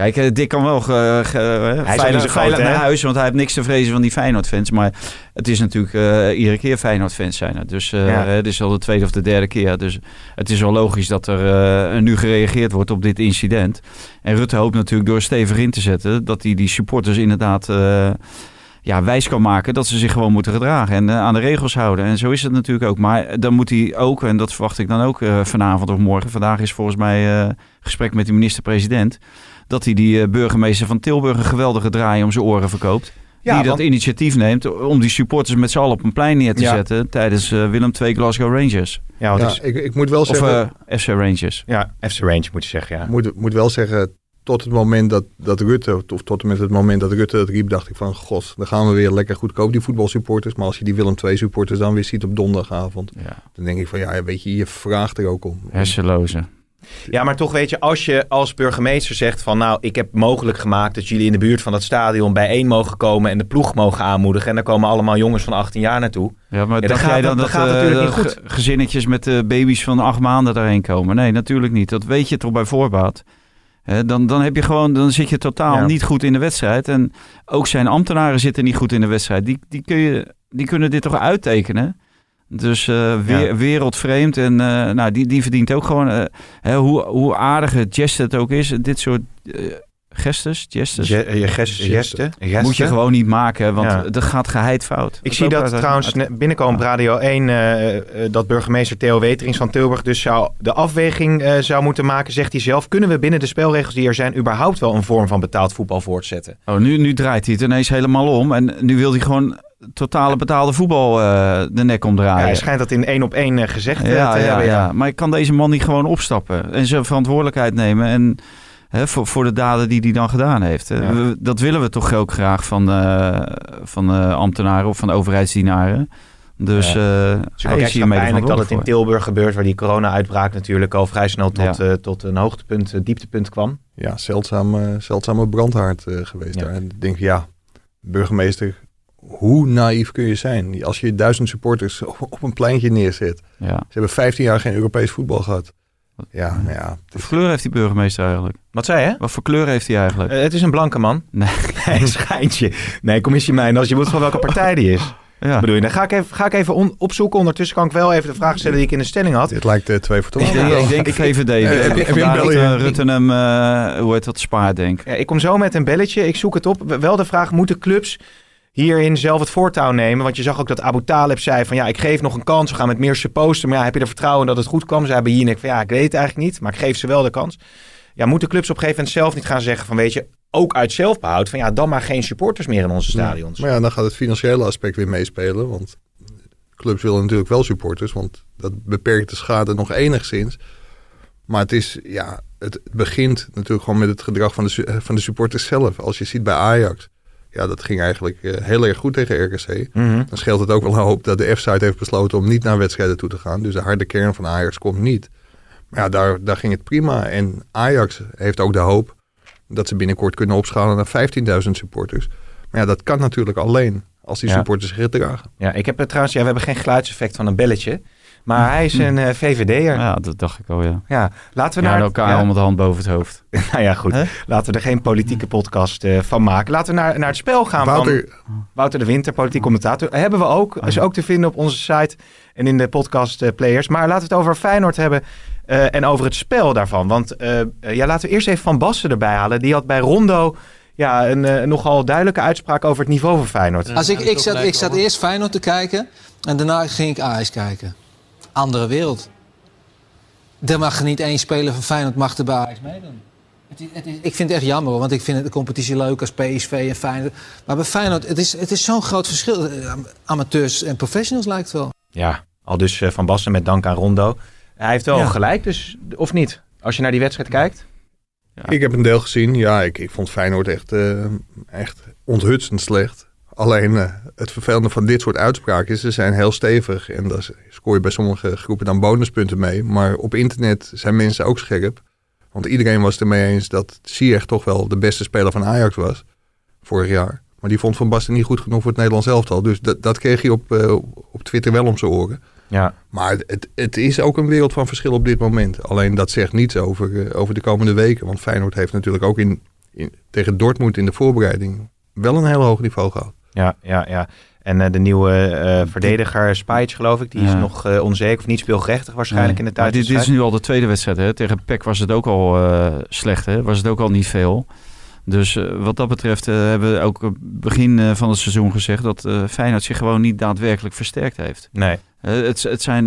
Kijk, eh, Dick kan wel ge, ge- eh, zo veilig, groot, veilig naar huis, want hij heeft niks te vrezen van die Feyenoord-fans. Maar het is natuurlijk eh, iedere keer Feyenoord-fans zijn het. Dus Ja. het is al de tweede of de derde keer. Dus het is wel logisch dat er nu gereageerd wordt op dit incident. En Rutte hoopt natuurlijk door stevig in te zetten... dat hij die supporters inderdaad ja, wijs kan maken... dat ze zich gewoon moeten gedragen en aan de regels houden. En zo is het natuurlijk ook. Maar dan moet hij ook, en dat verwacht ik dan ook vanavond of morgen... vandaag is volgens mij gesprek met de minister-president dat hij die eh, burgemeester van Tilburg een geweldige draai om zijn oren verkoopt. Ja, die dat want- initiatief neemt om die supporters met z'n allen op een plein neer te Ja. zetten tijdens eh, Willem II Glasgow Rangers. Ja, Ja, ik- ik, ik moet wel Of zeggen, eh, FC Rangers. ja, FC Range moet je zeggen, ja. moet, moet wel zeggen, tot het moment dat, dat Rutte, of tot en met het moment dat Rutte dat riep, dacht ik van, god, dan gaan we weer lekker goedkoop, die voetbalsupporters. Maar als je die Willem II supporters dan weer ziet op donderdagavond, Ja, dan denk ik van, ja, weet je, je vraagt er ook om. hersenloze. Ja, maar toch weet je, als je als burgemeester zegt van nou, ik heb mogelijk gemaakt dat jullie in de buurt van dat stadion bijeen mogen komen en de ploeg mogen aanmoedigen. En dan komen allemaal jongens van 18 jaar naartoe. Ja, maar Ja, dacht dat jij gaat- dan dat dat, gaat eh, natuurlijk niet goed. gezinnetjes met de baby's van acht maanden daarheen komen? Nee, natuurlijk niet. Dat weet je toch bij voorbaat. Dan, dan, heb je gewoon, dan zit je totaal Ja. niet goed in de wedstrijd. En ook zijn ambtenaren zitten niet goed in de wedstrijd. Die, die, kun je, die kunnen dit toch uittekenen? Dus eh, weer, Ja. wereldvreemd. En eh, nou, die, die verdient ook gewoon... eh, hè, hoe, hoe aardige geste het ook is. Dit soort eh, gestes, gestes... Je, je gest, gesten, gesten. moet je gewoon niet maken, want Ja. dat gaat geheid fout. Ik zie dat trouwens binnenkomen op Radio 1 eh, eh, dat burgemeester Theo Weterings van Tilburg dus zou de afweging eh, zou moeten maken, zegt hij zelf. Kunnen we binnen de spelregels die er zijn überhaupt wel een vorm van betaald voetbal voortzetten? Oh, nu, nu draait hij het ineens helemaal om. En nu wil hij gewoon totale betaalde voetbal eh, de nek Ja, omdraaien. hij schijnt dat in één op één eh, gezegd eh, ja, te ja, hebben. ja. Maar kan deze man niet gewoon opstappen en zijn verantwoordelijkheid nemen en hè, voor, voor de daden die hij dan gedaan heeft? Ja. Dat willen we toch ook graag van, eh, van eh, ambtenaren of van overheidsdienaren. Dus Ja. eh ook hij is hiermee dat het in Tilburg gebeurt, waar die corona-uitbraak natuurlijk al vrij snel tot, Ja. eh, tot een hoogtepunt, eh, dieptepunt kwam. Ja, zeldzaam, eh, zeldzame brandhaard eh, geweest Ja. daar. En ik denk, ja, burgemeester, hoe naïef kun je zijn? Als je duizend supporters op, op een pleintje neerzet. Ja. Ze hebben 15 jaar geen Europees voetbal gehad. Ja, nou ja. Wat voor kleur heeft die burgemeester eigenlijk? Wat zei je? Wat voor kleur heeft hij eigenlijk? Eh, het is een blanke man. Nee. Nee, schijntje. Nee, commissie mijn als je moet van welke partij die is. Ja. Bedoel je, dan ga ik even, ga ik even on- opzoeken. Ondertussen kan ik wel even de vraag stellen die ik in de stelling had. Dit lijkt eh, twee voor Ik twaalf. denk, ik denk VVD. heb je- heb een dat belletje? eh, Rutte hem, hoe heet dat, spaar denk. Ja, ik kom zo met een belletje. Ik zoek het op. Wel de vraag, moeten clubs hierin zelf het voortouw nemen? Want je zag ook dat Abu Talib zei van ja, ik geef nog een kans. We gaan met meer supposten. Maar ja, heb je er vertrouwen dat het goed kwam? Ze hebben hier van ja, ik weet het eigenlijk niet. Maar ik geef ze wel de kans. Ja, moeten clubs op een gegeven moment zelf niet gaan zeggen van weet je, ook uit zelfbehoud. Van ja, dan maar geen supporters meer in onze stadions. Maar ja, dan gaat het financiële aspect weer meespelen. Want clubs willen natuurlijk wel supporters. Want dat beperkt de schade nog enigszins. Maar het is, ja, het begint natuurlijk gewoon met het gedrag van de, eh, van de supporters zelf. Als je ziet bij Ajax. Ja, dat ging eigenlijk eh, heel erg goed tegen RKC. Mhm. Dan scheelt het ook wel een hoop dat de F-site heeft besloten om niet naar wedstrijden toe te gaan. Dus de harde kern van Ajax komt niet. Maar ja, daar, daar ging het prima. En Ajax heeft ook de hoop dat ze binnenkort kunnen opschalen naar 15.000 supporters. Maar ja, dat kan natuurlijk alleen als die Ja. supporters zich gedragen. Ja, ik heb het trouwens, ja, we hebben geen geluidseffect van een belletje. Maar hij is een eh, VVD'er. Ja. Ja, dat dacht ik al, ja. laten we Ja, naar... elkaar ja. allemaal de hand boven het hoofd. Nou ja, goed. Laten we er geen politieke podcast eh, van maken. Laten we naar, naar het spel gaan van Wouter, Wouter de Winter, politiek commentator. Hebben we ook. Is ook te vinden op onze site en in de podcast eh, players. Maar laten we het over Feyenoord hebben eh, en over het spel daarvan. Want ja, laten we eerst even Van Basten erbij halen. Die had bij Rondo ja, een eh, nogal duidelijke uitspraak over het niveau van Feyenoord. Als ik, ik, zat, ik zat eerst Feyenoord te kijken en daarna ging ik Ajax kijken. Andere wereld. Er mag niet één speler van Feyenoord mag er bij Ajax meedoen. Het is, het is, ik vind het echt jammer, want ik vind de competitie leuk als PSV en Feyenoord. Maar bij Feyenoord, het is, het is zo'n groot verschil. Eh, Amateurs en professionals lijkt het wel. Ja, al dus eh, Van Basten met dank aan Rondo. Hij heeft wel Ja. gelijk, dus of niet? Als je naar die wedstrijd kijkt. ik heb een deel gezien. Ja, ik, ik vond Feyenoord echt, eh, echt onthutsend slecht. Alleen eh, het vervelende van dit soort uitspraken is, ze zijn heel stevig. En daar scoor je bij sommige groepen dan bonuspunten mee. Maar op internet zijn mensen ook scherp. Want iedereen was het ermee eens dat Ziyech toch wel de beste speler van Ajax was. Vorig jaar. Maar die vond Van Basten niet goed genoeg voor het Nederlands elftal. Dus dat, dat kreeg je op, eh, op Twitter wel om zijn oren. Ja, Maar het, het is ook een wereld van verschil op dit moment. Alleen dat zegt niets over, eh, over de komende weken. Want Feyenoord heeft natuurlijk ook in, in, tegen Dortmund in de voorbereiding wel een heel hoog niveau gehad. Ja, ja, ja. En eh, de nieuwe eh, verdediger Spijts, geloof ik, die is nog eh, onzeker of niet speelgerechtig waarschijnlijk in de Maar dit, dit is nu al de tweede wedstrijd. Hè? Tegen PEC was het ook al slecht. Hè? Was het ook al niet veel. Dus wat dat betreft hebben we ook begin van het seizoen gezegd... dat Feyenoord zich gewoon niet daadwerkelijk versterkt heeft. Nee. Het, het zijn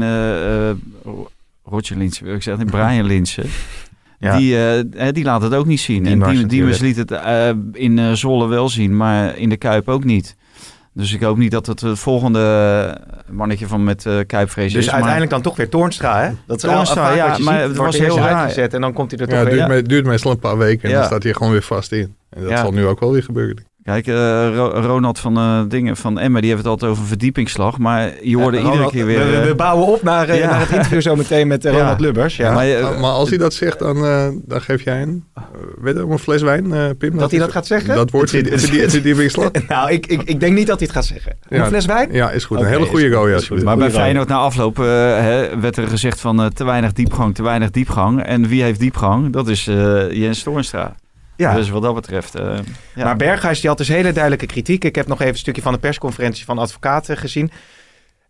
Roger Linsen, wil ik zeggen. Brian Linsen. Ja. Die, eh, die laat het ook niet zien. Diemers en die, Diemers liet het eh, in eh, Zwolle wel zien, maar in de Kuip ook niet. Dus ik hoop niet dat het het volgende mannetje van met eh Kuipvrees Dus is. maar- uiteindelijk dan toch weer Toornstra, hè? Dat is Toornstra, ja, maar ziet. het was heel raar. uitgezet en dan komt hij er toch Ja, het weer. duurt, Ja. me- duurt meestal een paar weken en Ja. dan staat hij gewoon weer vast in. En dat Ja. zal nu ook wel weer gebeuren. Kijk, eh, Ro- Ronald van eh, dingen van Emma, die heeft het altijd over verdiepingsslag. Maar je hoorde Ja, iedere Ronald, keer weer... We, we- eh, bouwen op naar, Ja. naar het interview zo meteen met Ja. Ronald Lubbers. Ja. maar, je- Maar, maar als hij dat zegt, dan, eh, dan geef jij een, uh, weet je, een fles wijn, eh, Pim. dat hij dat gaat zeggen? Dat wordt verdiepingsslag. nou, ik, ik, ik denk niet dat hij het gaat zeggen. Ja. Een fles wijn? Ja, is goed. Een hele goede is alsjeblieft. maar bij Feyenoord na afloop hè, werd er gezegd van te weinig diepgang, te weinig diepgang. En wie heeft diepgang? Dat is eh, Jens Toornstra. Ja. Dus wat dat betreft... eh, ja. Maar Berghuis die had dus hele duidelijke kritiek. Ik heb nog even een stukje van de persconferentie van advocaten gezien.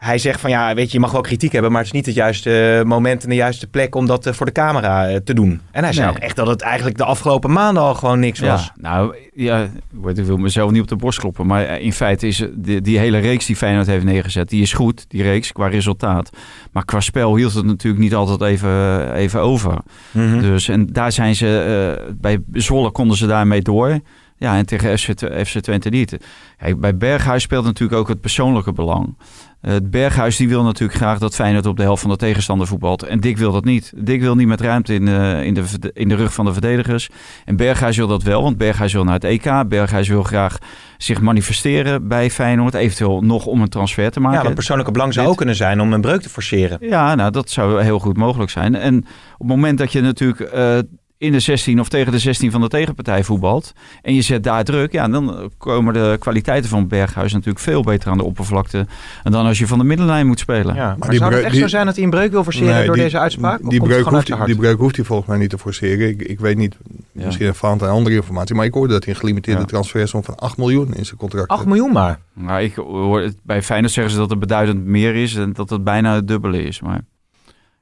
Hij zegt van ja, weet je, je mag wel kritiek hebben, maar het is niet het juiste moment en de juiste plek om dat eh, voor de camera eh, te doen. En hij zei Nee. ook echt dat het eigenlijk de afgelopen maanden al gewoon niks was. Nou, ja, ik wil mezelf niet op de borst kloppen. Maar eh, in feite is die, die hele reeks die Feyenoord heeft neergezet, die is goed, die reeks, qua resultaat. Maar qua spel hield het natuurlijk niet altijd even, even over. Mhm. Dus, en daar zijn ze, eh, bij Zwolle konden ze daarmee door. Ja, en tegen FC, FC Twente niet. Kijk, bij Berghuis speelt natuurlijk ook het persoonlijke belang. Eh, Het Berghuis die wil natuurlijk graag dat Feyenoord op de helft van de tegenstander voetbalt. En Dick wil dat niet. Dick wil niet met ruimte in, eh, in, de, in de rug van de verdedigers. En Berghuis wil dat wel, want Berghuis wil naar het EK. Berghuis wil graag zich manifesteren bij Feyenoord. Eventueel nog om een transfer te maken. Ja, want persoonlijke belang zou ook kunnen zijn om een breuk te forceren. Ja, nou, dat zou heel goed mogelijk zijn. En op het moment dat je natuurlijk eh, in de 16 of tegen de 16 van de tegenpartij voetbalt en je zet daar druk, ja, dan komen de kwaliteiten van Berghuis natuurlijk veel beter aan de oppervlakte dan als je van de middenlijn moet spelen. Ja, maar, Maar die zou het echt zo zijn dat hij een breuk wil forceren Nee, door die- deze uitspraak? Die breuk, hoeft, die breuk hoeft hij volgens mij niet te forceren. Ik, ik weet niet, Ja. misschien aan andere informatie. Maar ik hoorde dat hij een gelimiteerde Ja. transfersom van 8 miljoen in zijn contract 8 heeft. miljoen maar. Nou, ik hoor het, bij Feyenoord zeggen ze dat het beduidend meer is en dat het bijna het dubbele is. Maar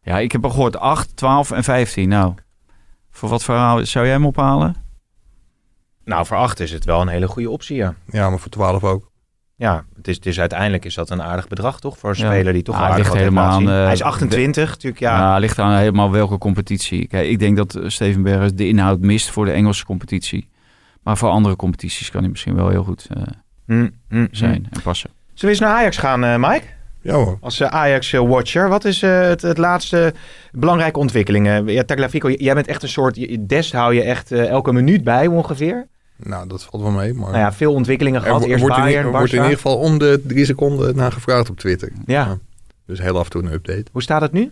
ja, ik heb al gehoord 8, 12 en 15. Nou, voor wat verhaal zou jij hem ophalen? Nou, voor 8 is het wel een hele goede optie, ja. Ja, maar voor 12 ook. Ja, het is, het is uiteindelijk is dat een aardig bedrag, toch? Voor een Ja. speler die toch Ah, wel het aardig ligt helemaal aan, eh, Hij is 28, natuurlijk, ja. Ja, ligt aan helemaal welke competitie. Kijk, ik denk dat eh, Steven Berghuis de inhoud mist voor de Engelse competitie. Maar voor andere competities kan hij misschien wel heel goed eh, Hm, hm, zijn en passen. Zullen we eens naar Ajax gaan, eh, Mike? Ja hoor. Als eh, Ajax-watcher, wat is eh, het, het laatste belangrijke ontwikkelingen? Ja, Tagliafico, j- jij bent echt een soort, Dest hou je echt eh, elke minuut bij ongeveer. Nou, dat valt wel mee. Maar Nou ja, veel ontwikkelingen er, gehad. wo- Eerst wordt, in, Bayern, er wordt in ieder geval om de drie seconden naar gevraagd op Twitter. Ja. Dus heel af en toe een update. Hoe staat het nu?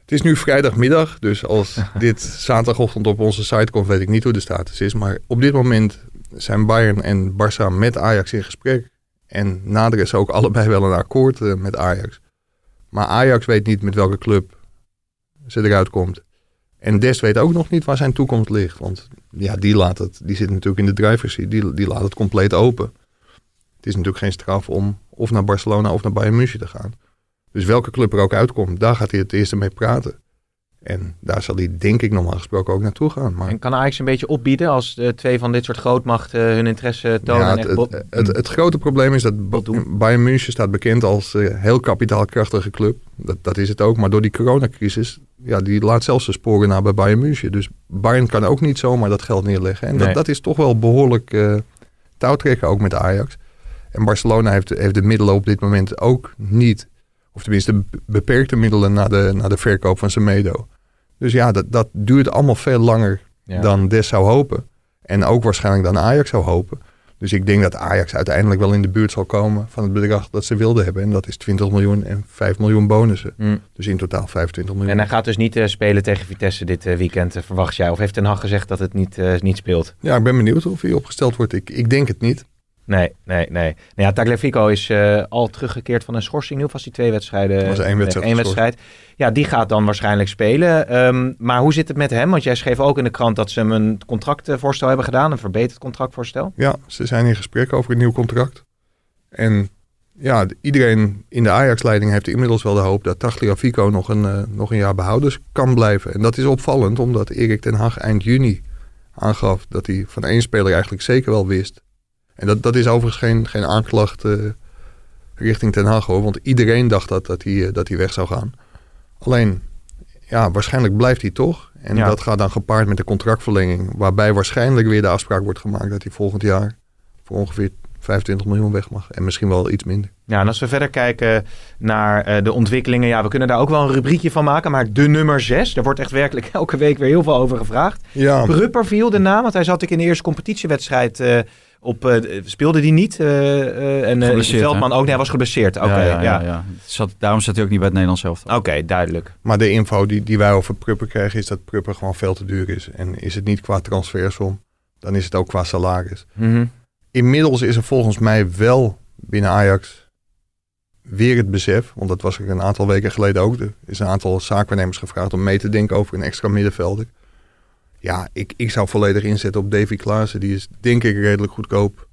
Het is nu vrijdagmiddag, dus als dit zaterdagochtend op onze site komt, weet ik niet hoe de status is. Maar op dit moment zijn Bayern en Barça met Ajax in gesprek. En naderen ze ook allebei wel een akkoord eh, met Ajax. Maar Ajax weet niet met welke club ze eruit komt. En Dest weet ook nog niet waar zijn toekomst ligt. Want ja, die, laat het, die zit natuurlijk in de driver's die, die laat het compleet open. Het is natuurlijk geen straf om of naar Barcelona of naar Bayern München te gaan. Dus welke club er ook uitkomt, daar gaat hij het eerste mee praten. En daar zal hij denk ik normaal gesproken ook naartoe gaan. Maar En kan Ajax een beetje opbieden als de twee van dit soort grootmachten hun interesse tonen? ja, het, echt het, bo- het, het grote probleem is dat. Bayern München staat bekend als een heel kapitaalkrachtige club. Dat, dat is het ook. Maar door die coronacrisis, ja, die laat zelfs de sporen na bij Bayern München. Dus Bayern kan ook niet zomaar dat geld neerleggen. En Nee. dat, dat is toch wel behoorlijk eh touwtrekken ook met Ajax. En Barcelona heeft, heeft de middelen op dit moment ook niet. Of tenminste be- beperkte middelen naar de, naar de verkoop van Semedo. Dus ja, dat, dat duurt allemaal veel langer Ja. dan Des zou hopen. En ook waarschijnlijk dan Ajax zou hopen. Dus ik denk dat Ajax uiteindelijk wel in de buurt zal komen van het bedrag dat ze wilden hebben. En dat is 20 miljoen en 5 miljoen bonussen. Hm. Dus in totaal 25 miljoen. En hij gaat dus niet eh, spelen tegen Vitesse dit eh, weekend, eh, verwacht jij? Of heeft Ten Hag gezegd dat het niet, niet speelt? Ja, ik ben benieuwd of hij opgesteld wordt. Ik, ik denk het niet. Nee, nee, nee. Nou ja, Tagliafico is eh, al teruggekeerd van een schorsing. Nu was hij twee wedstrijden? Was één wedstrijd. Ja, die gaat dan waarschijnlijk spelen. Ehm, maar hoe zit het met hem? Want jij schreef ook in de krant dat ze hem een contractvoorstel hebben gedaan. Een verbeterd contractvoorstel. Ja, ze zijn in gesprek over een nieuw contract. En ja, iedereen in de Ajax-leiding heeft inmiddels wel de hoop dat Tagliafico nog een, eh, nog een jaar behouders kan blijven. En dat is opvallend, omdat Erik ten Hag eind juni aangaf dat hij van één speler eigenlijk zeker wel wist. En dat, dat is overigens geen, geen aanklacht eh, richting ten Hag hoor, want iedereen dacht dat, dat, hij, eh, dat hij weg zou gaan. Alleen, ja, waarschijnlijk blijft hij toch. En Ja. dat gaat dan gepaard met de contractverlenging, waarbij waarschijnlijk weer de afspraak wordt gemaakt dat hij volgend jaar voor ongeveer 25 miljoen weg mag. En misschien wel iets minder. Ja, en als we verder kijken naar eh, de ontwikkelingen. Ja, we kunnen daar ook wel een rubriekje van maken. Maar de nummer 6, daar wordt echt werkelijk elke week weer heel veel over gevraagd. Ja, Prupper viel de naam, want hij zat ik in de eerste competitiewedstrijd op. eh, speelde die niet? eh, eh, en eh Veldman ook. Nee, hij was geblesseerd. Oké, ja, ja, ja, ja. Het Zat, daarom zat hij ook niet bij het Nederlands zelf. Oké, duidelijk. maar de info die, die wij over Prupper krijgen is dat Prupper gewoon veel te duur is. En is het niet qua transfersom, dan is het ook qua salaris. Mhm. Inmiddels is er volgens mij wel binnen Ajax weer het besef, want dat was er een aantal weken geleden ook. Er is een aantal zaakwaarnemers gevraagd om mee te denken over een extra middenvelder. Ja, ik, ik zou volledig inzetten op Davy Klaassen. Die is denk ik redelijk goedkoop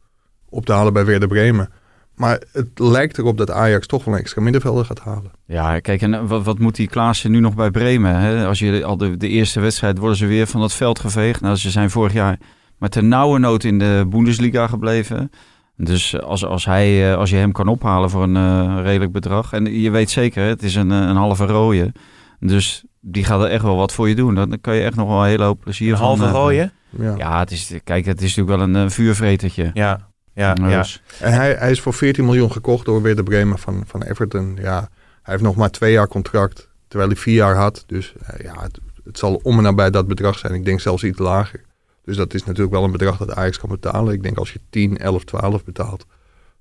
op te halen bij Werder Bremen. Maar het lijkt erop dat Ajax toch wel een extra middenvelder gaat halen. Ja, kijk, en wat, wat moet die Klaassen nu nog bij Bremen? Hè? Als je al de, de eerste wedstrijd worden ze weer van het veld geveegd. Nou, ze zijn vorig jaar met de nauwe nood in de Bundesliga gebleven. Dus als, als, hij, eh, als je hem kan ophalen voor een eh, redelijk bedrag. En je weet zeker, het is een, eh, een halve rode. Dus die gaat er echt wel wat voor je doen. Dan kan je echt nog wel een hele hoop plezier Een van... halve eh, rooie? Ja. Ja, het is, kijk, het is natuurlijk wel een eh, vuurvretertje. Ja, ja, ja. Dus, En hij, hij is voor 14 miljoen gekocht door Werder Bremen van, van Everton. Ja, hij heeft nog maar twee jaar contract, terwijl hij vier jaar had. Dus eh, ja, het, het zal om en nabij dat bedrag zijn. Ik denk zelfs iets lager. Dus dat is natuurlijk wel een bedrag dat Ajax kan betalen. Ik denk als je 10, 11, 12 betaalt,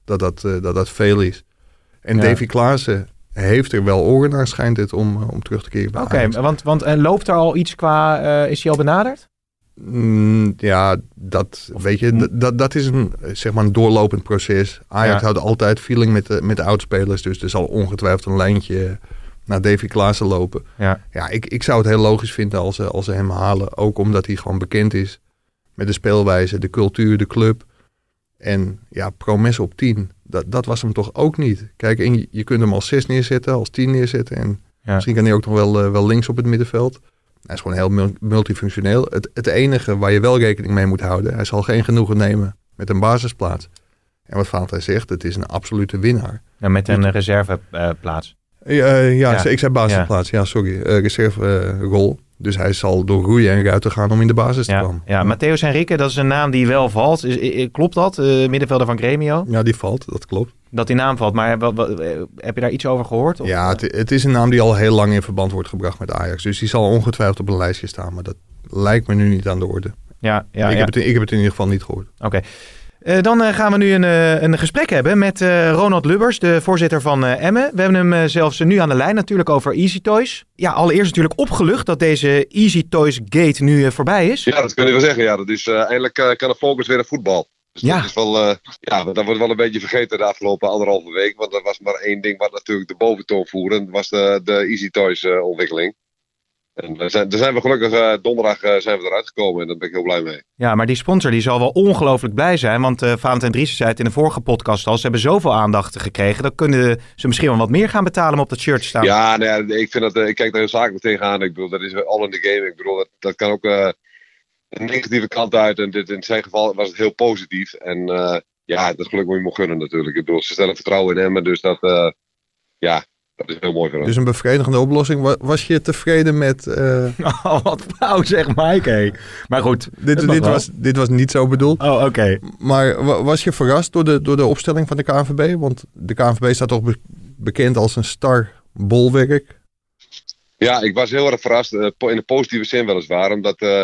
dat dat, eh, dat, dat veel is. En Ja. Davy Klaassen, heeft er wel oren naar, schijnt het, om, om terug te keren Oké, want, want en loopt er al iets qua... eh, is hij al benaderd? Mm, ja, dat, weet je, dat- dat, dat is een, zeg maar een doorlopend proces. Ajax Ja. houdt altijd feeling met de, met de oudspelers. Dus er zal ongetwijfeld een lijntje naar Davy Klaassen lopen. Ja. Ja, ik, ik zou het heel logisch vinden als als ze hem halen. Ook omdat hij gewoon bekend is met de speelwijze, de cultuur, de club. En ja, Promes op 10, dat, dat was hem toch ook niet. Kijk, en je, kunt hem als 6 neerzetten, als 10 neerzetten. En Ja. misschien kan hij ook nog wel, eh, wel links op het middenveld. Hij is gewoon heel mul- multifunctioneel. Het, het enige waar je wel rekening mee moet houden, hij zal geen genoegen nemen met een basisplaats. En wat Valentijn zegt, het is een absolute winnaar. Ja, met een reserveplaats. Ja, eh, ja, Ja. ik zei basisplaats. Ja, sorry. Eh reserve eh, rol. Dus hij zal door roeien en ruiten gaan om in de basis te komen. ja, Matthäus Henrique, dat is een naam die wel valt. Is, klopt dat? Eh, middenvelder van Gremio? Ja, die valt, dat klopt. Dat die naam valt. Maar wat, wat- eh, heb je daar iets over gehoord? Of- Ja, het, het is een naam die al heel lang in verband wordt gebracht met Ajax. Dus die zal ongetwijfeld op een lijstje staan. Maar dat lijkt me nu niet aan de orde. ja, ja, ik, ja. Heb het, ik heb het in ieder geval niet gehoord. Oké. Eh, dan eh, gaan we nu een, eh, een gesprek hebben met Ronald Lubbers, de voorzitter van Emmen. We hebben hem zelfs nu aan de lijn natuurlijk over Easy Toys. Ja, allereerst natuurlijk opgelucht dat deze Easy Toys Gate nu voorbij is. Ja, dat kun je wel zeggen. Ja, dat is, eindelijk kan de focus weer op voetbal. Dus Ja. dat is wel, ja, dat wordt wel een beetje vergeten de afgelopen anderhalve week. Want er was maar één ding wat natuurlijk de boventoon voerde. En dat was de, de Easy Toys ontwikkeling. En daar zijn, daar zijn we gelukkig eh, donderdag eh, zijn we eruit gekomen. En daar ben ik heel blij mee. Ja, maar die sponsor die zal wel ongelooflijk blij zijn. Want eh Valentijn Driessen zei het in de vorige podcast al. Ze hebben zoveel aandacht gekregen. Dan kunnen ze misschien wel wat meer gaan betalen om op dat shirt te staan. Ja, ja, ik, vind dat, eh, ik kijk daar heel zakelijk tegenaan. Ik bedoel, dat is all in the game. Ik bedoel, dat, dat kan ook eh, een negatieve kant uit. En dit, in zijn geval was het heel positief. En eh, ja, dat geluk moet je me gunnen natuurlijk. Ik bedoel, ze stellen vertrouwen in hem. Dus dat, eh, ja, dat is heel mooi voor hem. Dus een bevredigende oplossing. Wa- Was je tevreden met... eh, Oh, wat flauw zeg Mike. hé. Maar goed. dit, dit, wel. was, dit was niet zo bedoeld. Oh, oké. Maar wa- was je verrast door de, door de opstelling van de KNVB? Want de KNVB staat toch be- bekend als een star bolwerk. Ja, ik was heel erg verrast. eh, in de positieve zin weliswaar. Omdat eh,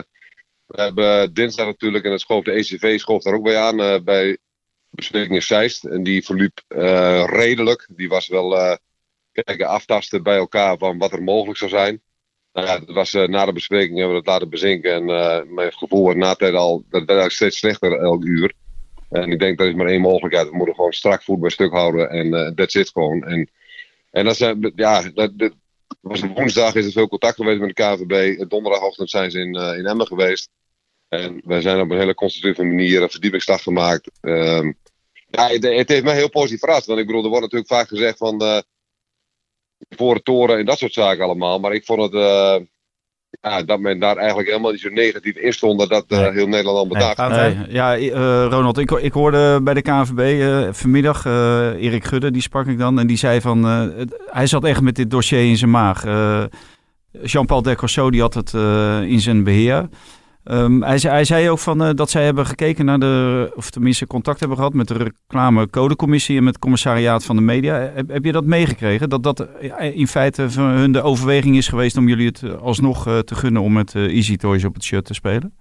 we hebben dinsdag natuurlijk, en het schoof de ECV schoof daar ook bij aan, eh, bij bespreking in Zeist. En die verliep eh, redelijk. Die was wel eh, kijken, aftasten bij elkaar van wat er mogelijk zou zijn. Nou ja, dat was, eh, na de bespreking hebben we het laten bezinken. En eh, mijn gevoel na tijd al, dat werd eigenlijk steeds slechter elk uur. En ik denk dat is maar één mogelijkheid. We moeten gewoon strak voet bij stuk houden. En eh that's it gewoon. En, en dat zijn, ja, dat, dat was woensdag is er veel contact geweest met de KVB. Donderdagochtend zijn ze in, eh, in Emmen geweest. En wij zijn op een hele constructieve manier een verdiepingsdag gemaakt. Ehm, ja, het, heeft mij heel positief verrast. Want ik bedoel, er wordt natuurlijk vaak gezegd van eh voor het toren en dat soort zaken allemaal. Maar ik vond het eh, ja, dat men daar eigenlijk helemaal niet zo negatief in stond. Dat dat eh, heel Nederland al bedacht. Nee, ja, eh, Ronald, ik, ik hoorde bij de KNVB eh, vanmiddag eh, Erik Gudde, die sprak ik dan. En die zei van, eh, het- hij zat echt met dit dossier in zijn maag. Eh, Jean-Paul Descosso, die had het eh, in zijn beheer. Ehm, hij, zei, hij zei ook van, eh, dat zij hebben gekeken naar de, of tenminste contact hebben gehad met de reclamecodecommissie en met het commissariaat van de media. Heb, je dat meegekregen? Dat dat eh, in feite van hun de overweging is geweest om jullie het eh, alsnog te gunnen om met Easy Toys op het shirt te spelen?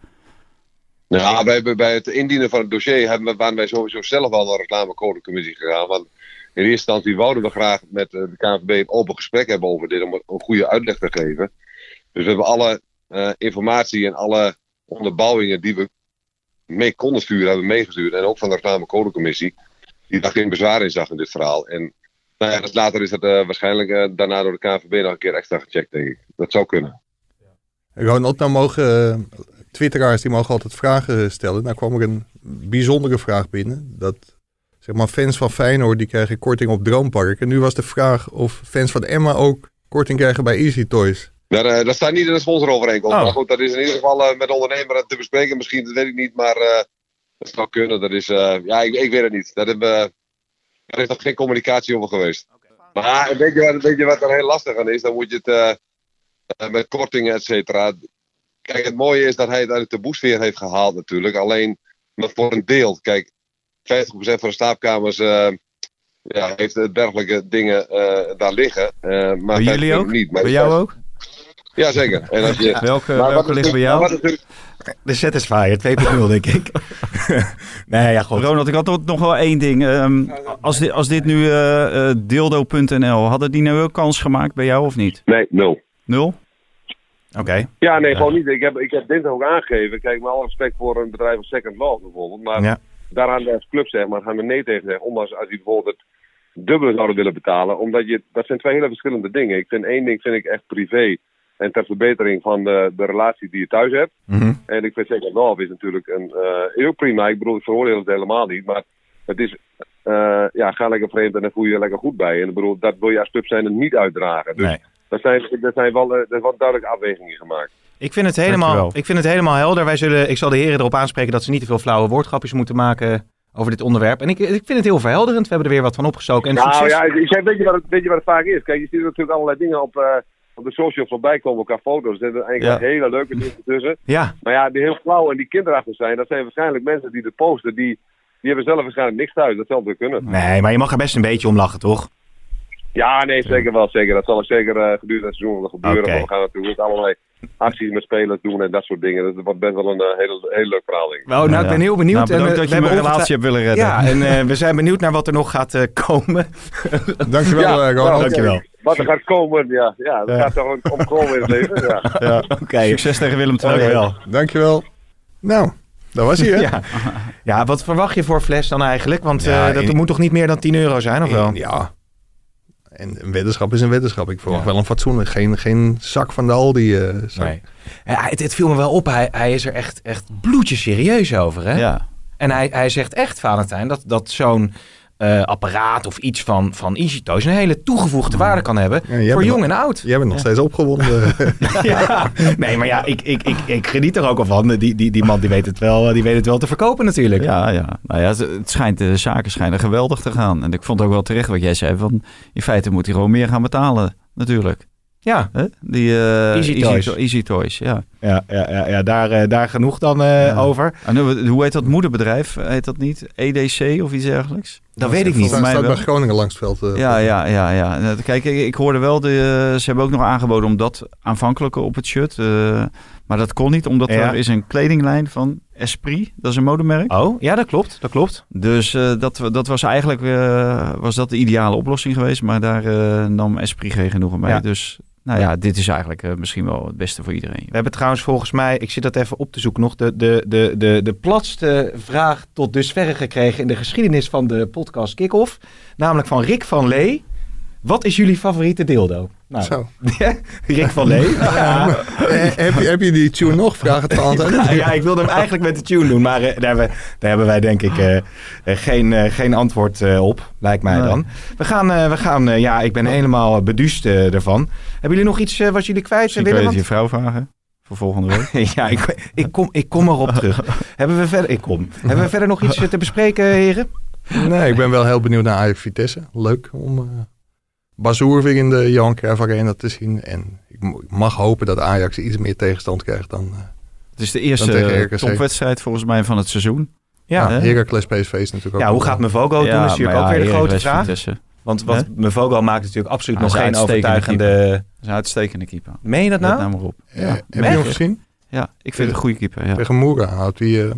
Ja, bij, bij- het indienen van het dossier hebben we, waren wij sowieso zelf al naar de reclamecodecommissie gegaan. Want in eerste instantie wouden we graag met de KNVB een open gesprek hebben over dit, om een goede uitleg te geven. Dus we hebben alle informatie en alle onderbouwingen die we mee konden sturen, hebben we meegestuurd. En ook van de reclamecodecommissie, die daar geen bezwaar in zag in dit verhaal. En nou ja, dus later is dat eh, waarschijnlijk eh, daarna door de KNVB nog een keer extra gecheckt, denk ik. Dat zou kunnen. Ronald, nou mogen eh, twitteraars die mogen altijd vragen stellen. Nou kwam er een bijzondere vraag binnen. Dat zeg maar fans van Feyenoord die krijgen korting op Droompark. En nu was de vraag of fans van Emma ook korting krijgen bij Easy Toys. Daar, eh, dat staat niet in de sponsorovereenkomst. Oh. Maar goed, dat is in ieder geval eh, met de ondernemer te bespreken. Misschien, dat weet ik niet, maar eh, dat zou kunnen. Dat is, eh, ja, ik, ik weet het niet. Dat hebben, daar is nog geen communicatie over geweest. Maar weet je, wat, weet je wat er heel lastig aan is? Dan moet je het met kortingen, et cetera. Kijk, het mooie is dat hij het uit de boosfeer heeft gehaald natuurlijk. Alleen maar voor een deel. Kijk, 50% van de slaapkamers eh, ja, heeft dergelijke dingen eh, daar liggen. Eh, maar Bij jullie 50% ook? Niet. Maar Bij jou ook? Jazeker. En als je, Welke, maar welke ligt bij jou? De Satisfyer 2.0, denk ik. nee, ja, goed. Ronald, ik had tot nog wel één ding. Ehm, als, dit, als dit nu eh, eh, dildo.nl, hadden die nou ook kans gemaakt bij jou of niet? Nee, nul. Nul? Oké. Ja, nee, gewoon niet. Ik heb, ik heb dinsdag ook aangegeven. Kijk, met alle respect voor een bedrijf als Second Love bijvoorbeeld. Maar Ja. daar gaan we als club zeg maar, gaan we nee tegen zeggen. Ondanks als die bijvoorbeeld het dubbele zouden willen betalen. Omdat je, dat zijn twee hele verschillende dingen. Ik vind één ding vind ik echt privé. En ter verbetering van de, de relatie die je thuis hebt. Mhm. En ik vind Second Love is natuurlijk een, eh, heel prima. Ik bedoel, ik veroordeel het helemaal niet. Maar het is, eh, ja, ga lekker vreemd en dan voel je je lekker goed bij. En ik bedoel, dat wil je als club zijn niet uitdragen. Dus Nee. daar zijn, daar zijn wel, eh, er zijn wel duidelijke afwegingen gemaakt. Ik vind, het helemaal, ik vind het helemaal helder. Wij zullen, ik zal de heren erop aanspreken dat ze niet te veel flauwe woordgrapjes moeten maken over dit onderwerp. En ik, ik vind het heel verhelderend. We hebben er weer wat van opgestoken. En nou succes. ja, ik zeg, weet, je wat het, weet je wat het vaak is? Kijk, je ziet natuurlijk allerlei dingen op, eh, op de socials voorbij komen qua foto's. Er zitten eigenlijk Ja. hele leuke dingen tussen. Ja, Maar ja, die heel flauw en die kinderachtig zijn, dat zijn waarschijnlijk mensen die het posten. Die, die hebben zelf waarschijnlijk niks thuis. Dat zal wel kunnen. nee, maar je mag er best een beetje om lachen, toch? Ja, nee, zeker wel. Zeker. Dat zal ook zeker eh, gedurende het seizoen wel gebeuren. Oké. Maar we gaan natuurlijk allerlei acties met spelers doen en dat soort dingen. Dat wordt best wel een eh, heel, heel leuk verhaal, denk ik. Nou, nou, ik ben heel benieuwd. Nou, bedankt en, eh, dat je we mijn hebben relatie hebt willen redden. Ja, en eh, we zijn benieuwd naar wat er nog gaat eh, komen. Dankjewel, Ja, Dankjewel. Wat er gaat komen, ja. Ja, dat Ja. gaat toch om- om komen in het leven. Ja. Ja, Oké, Succes tegen Willem II. dankjewel. Dankjewel. Nou, dat was hij, hè? Ja. ja, wat verwacht je voor fles dan eigenlijk? Want Ja, eh, dat in- moet toch niet meer dan 10 euro zijn, of wel? Ja. En een weddenschap is een weddenschap. Ik verwacht Ja. wel een fatsoenlijk. Geen, geen zak van de Aldi. eh zak. Nee. Ja, het, het viel me wel op. Hij, hij is er echt, echt bloedje serieus over. Hè? Ja. En hij, hij zegt echt, Valentijn, dat, dat zo'n eh, apparaat of iets van, van EasyToys een hele toegevoegde waarde kan hebben Ja, voor jong nog- en oud. Jij bent nog steeds opgewonden. Ja. Nee, maar ja, ik, ik, ik, ik geniet er ook al van. Die, die, die man die weet, het wel, die weet het wel te verkopen natuurlijk. Ja, ja. Nou ja, het, schijnt, de zaken schijnen geweldig te gaan. En ik vond ook wel terecht wat jij zei. Van, in feite moet hij gewoon meer gaan betalen, natuurlijk. Ja, Hè? Die eh, Easy Easy, Toys. To- Easy Toys, ja. Ja, ja, ja, ja daar, eh, daar genoeg dan eh, Ja. over. En hoe- hoe heet dat moederbedrijf? Heet dat niet? EDC of iets dergelijks? Dat weet ik niet. Staat mij staat bij. Groningen langs het veld. eh, Ja, ja, ja, ja. Eh, Kijk, ik, ik hoorde wel, de, ze hebben ook nog aangeboden om dat aanvankelijke op het shirt. eh, maar dat kon niet, omdat Ja. er is een kledinglijn van Esprit. Dat is een modemerk. Oh, ja, dat klopt. Dat klopt. Dus eh, dat, dat was eigenlijk was dat de ideale oplossing geweest. Maar daar eh, nam Esprit geen genoegen mee. Ja. Dus nou ja, dit is eigenlijk eh, misschien wel het beste voor iedereen. We hebben trouwens volgens mij, ik zit dat even op te zoeken nog, de, de, de, de, de platste vraag tot dusverre gekregen in de geschiedenis van de podcast Kick-Off. Namelijk van Rick van Lee. Wat is jullie favoriete dildo? Nou, Zo. Rick van Lee. Ja. Eh, heb, je, heb je die tune nog? Vraag het aan Nou ja, ik wilde hem eigenlijk met de tune doen, maar eh, daar, hebben, daar hebben wij denk ik eh, geen, geen antwoord eh, op, lijkt mij Nee. dan. We gaan, eh, we gaan eh, ja, ik ben helemaal beduust ervan. Hebben jullie nog iets wat jullie kwijt willen? het Want- je vrouw vragen voor volgende week. ja, ik, ik, kom, ik kom erop terug. hebben we verder, ik kom. Hebben we verder nog iets te bespreken, heren? Nee, ik ben wel heel benieuwd naar Ajax Vitesse. Leuk om eh Bazoer weer in de Johan Cruijff Arena te zien. En ik mag hopen dat Ajax iets meer tegenstand krijgt dan eh Het is de eerste eh, topwedstrijd volgens mij van het seizoen. Ja, Hè? Heracles PSV is natuurlijk ook... ja hoe gaat Mevogo doen? Ja, is natuurlijk maar ook ja, weer de grote vraag. Want wat? Mevogo maakt natuurlijk absoluut nog geen uitstekende overtuigende... Dat is een uitstekende keeper. Meen je dat nou? nou maar op. Eh, Ja, heb je hem gezien? ja, ik vind het een goede keeper. Ja. Tegen Moera houdt hij... eh,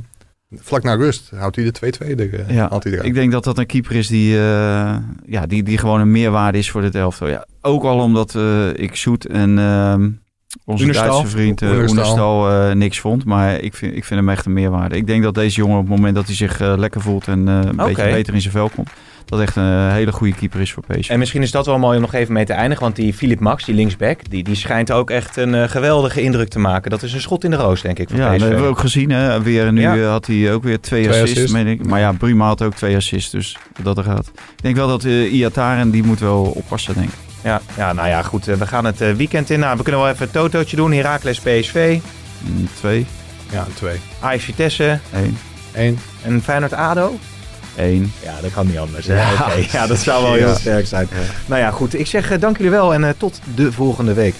vlak na rust houdt hij de 2-2 er, eh, Ja, eruit. ik denk dat dat een keeper is die, eh, ja, die, die gewoon een meerwaarde is voor dit elftal. Ja, ook al omdat eh, ik Zoet en ehm, onze. Duitse vriend uh, Oenerstal. Eh, niks vond. Maar ik vind, ik vind hem echt een meerwaarde. Ik denk dat deze jongen op het moment dat hij zich eh, lekker voelt en eh, een beetje beter in zijn vel komt, dat echt een hele goede keeper is voor PSV. En misschien is dat wel mooi om nog even mee te eindigen. Want die Philip Max, die linksback, die, die schijnt ook echt een eh, geweldige indruk te maken. Dat is een schot in de roos, denk ik, voor Ja, dat hebben we ook gezien. Hè. Weer, nu Ja. eh, had hij ook weer twee, Twee assists. meen ik. Maar ja, Bruma had ook twee assists. Dus dat er gaat. Ik denk wel dat uh, Iataren, die moet wel oppassen, denk ik. Ja, ja, nou ja, goed. eh, We gaan het eh, weekend in. Nou, we kunnen wel even een totootje doen. Heracles PSV, Mm, Twee, Ja, 2. Ajax Vitesse één, 1. en Feyenoord ADO. Ja, dat kan niet anders. Ja, dat zou wel heel sterk zijn. Nou ja, goed. Ik zeg eh, dank jullie wel en eh, tot de volgende week.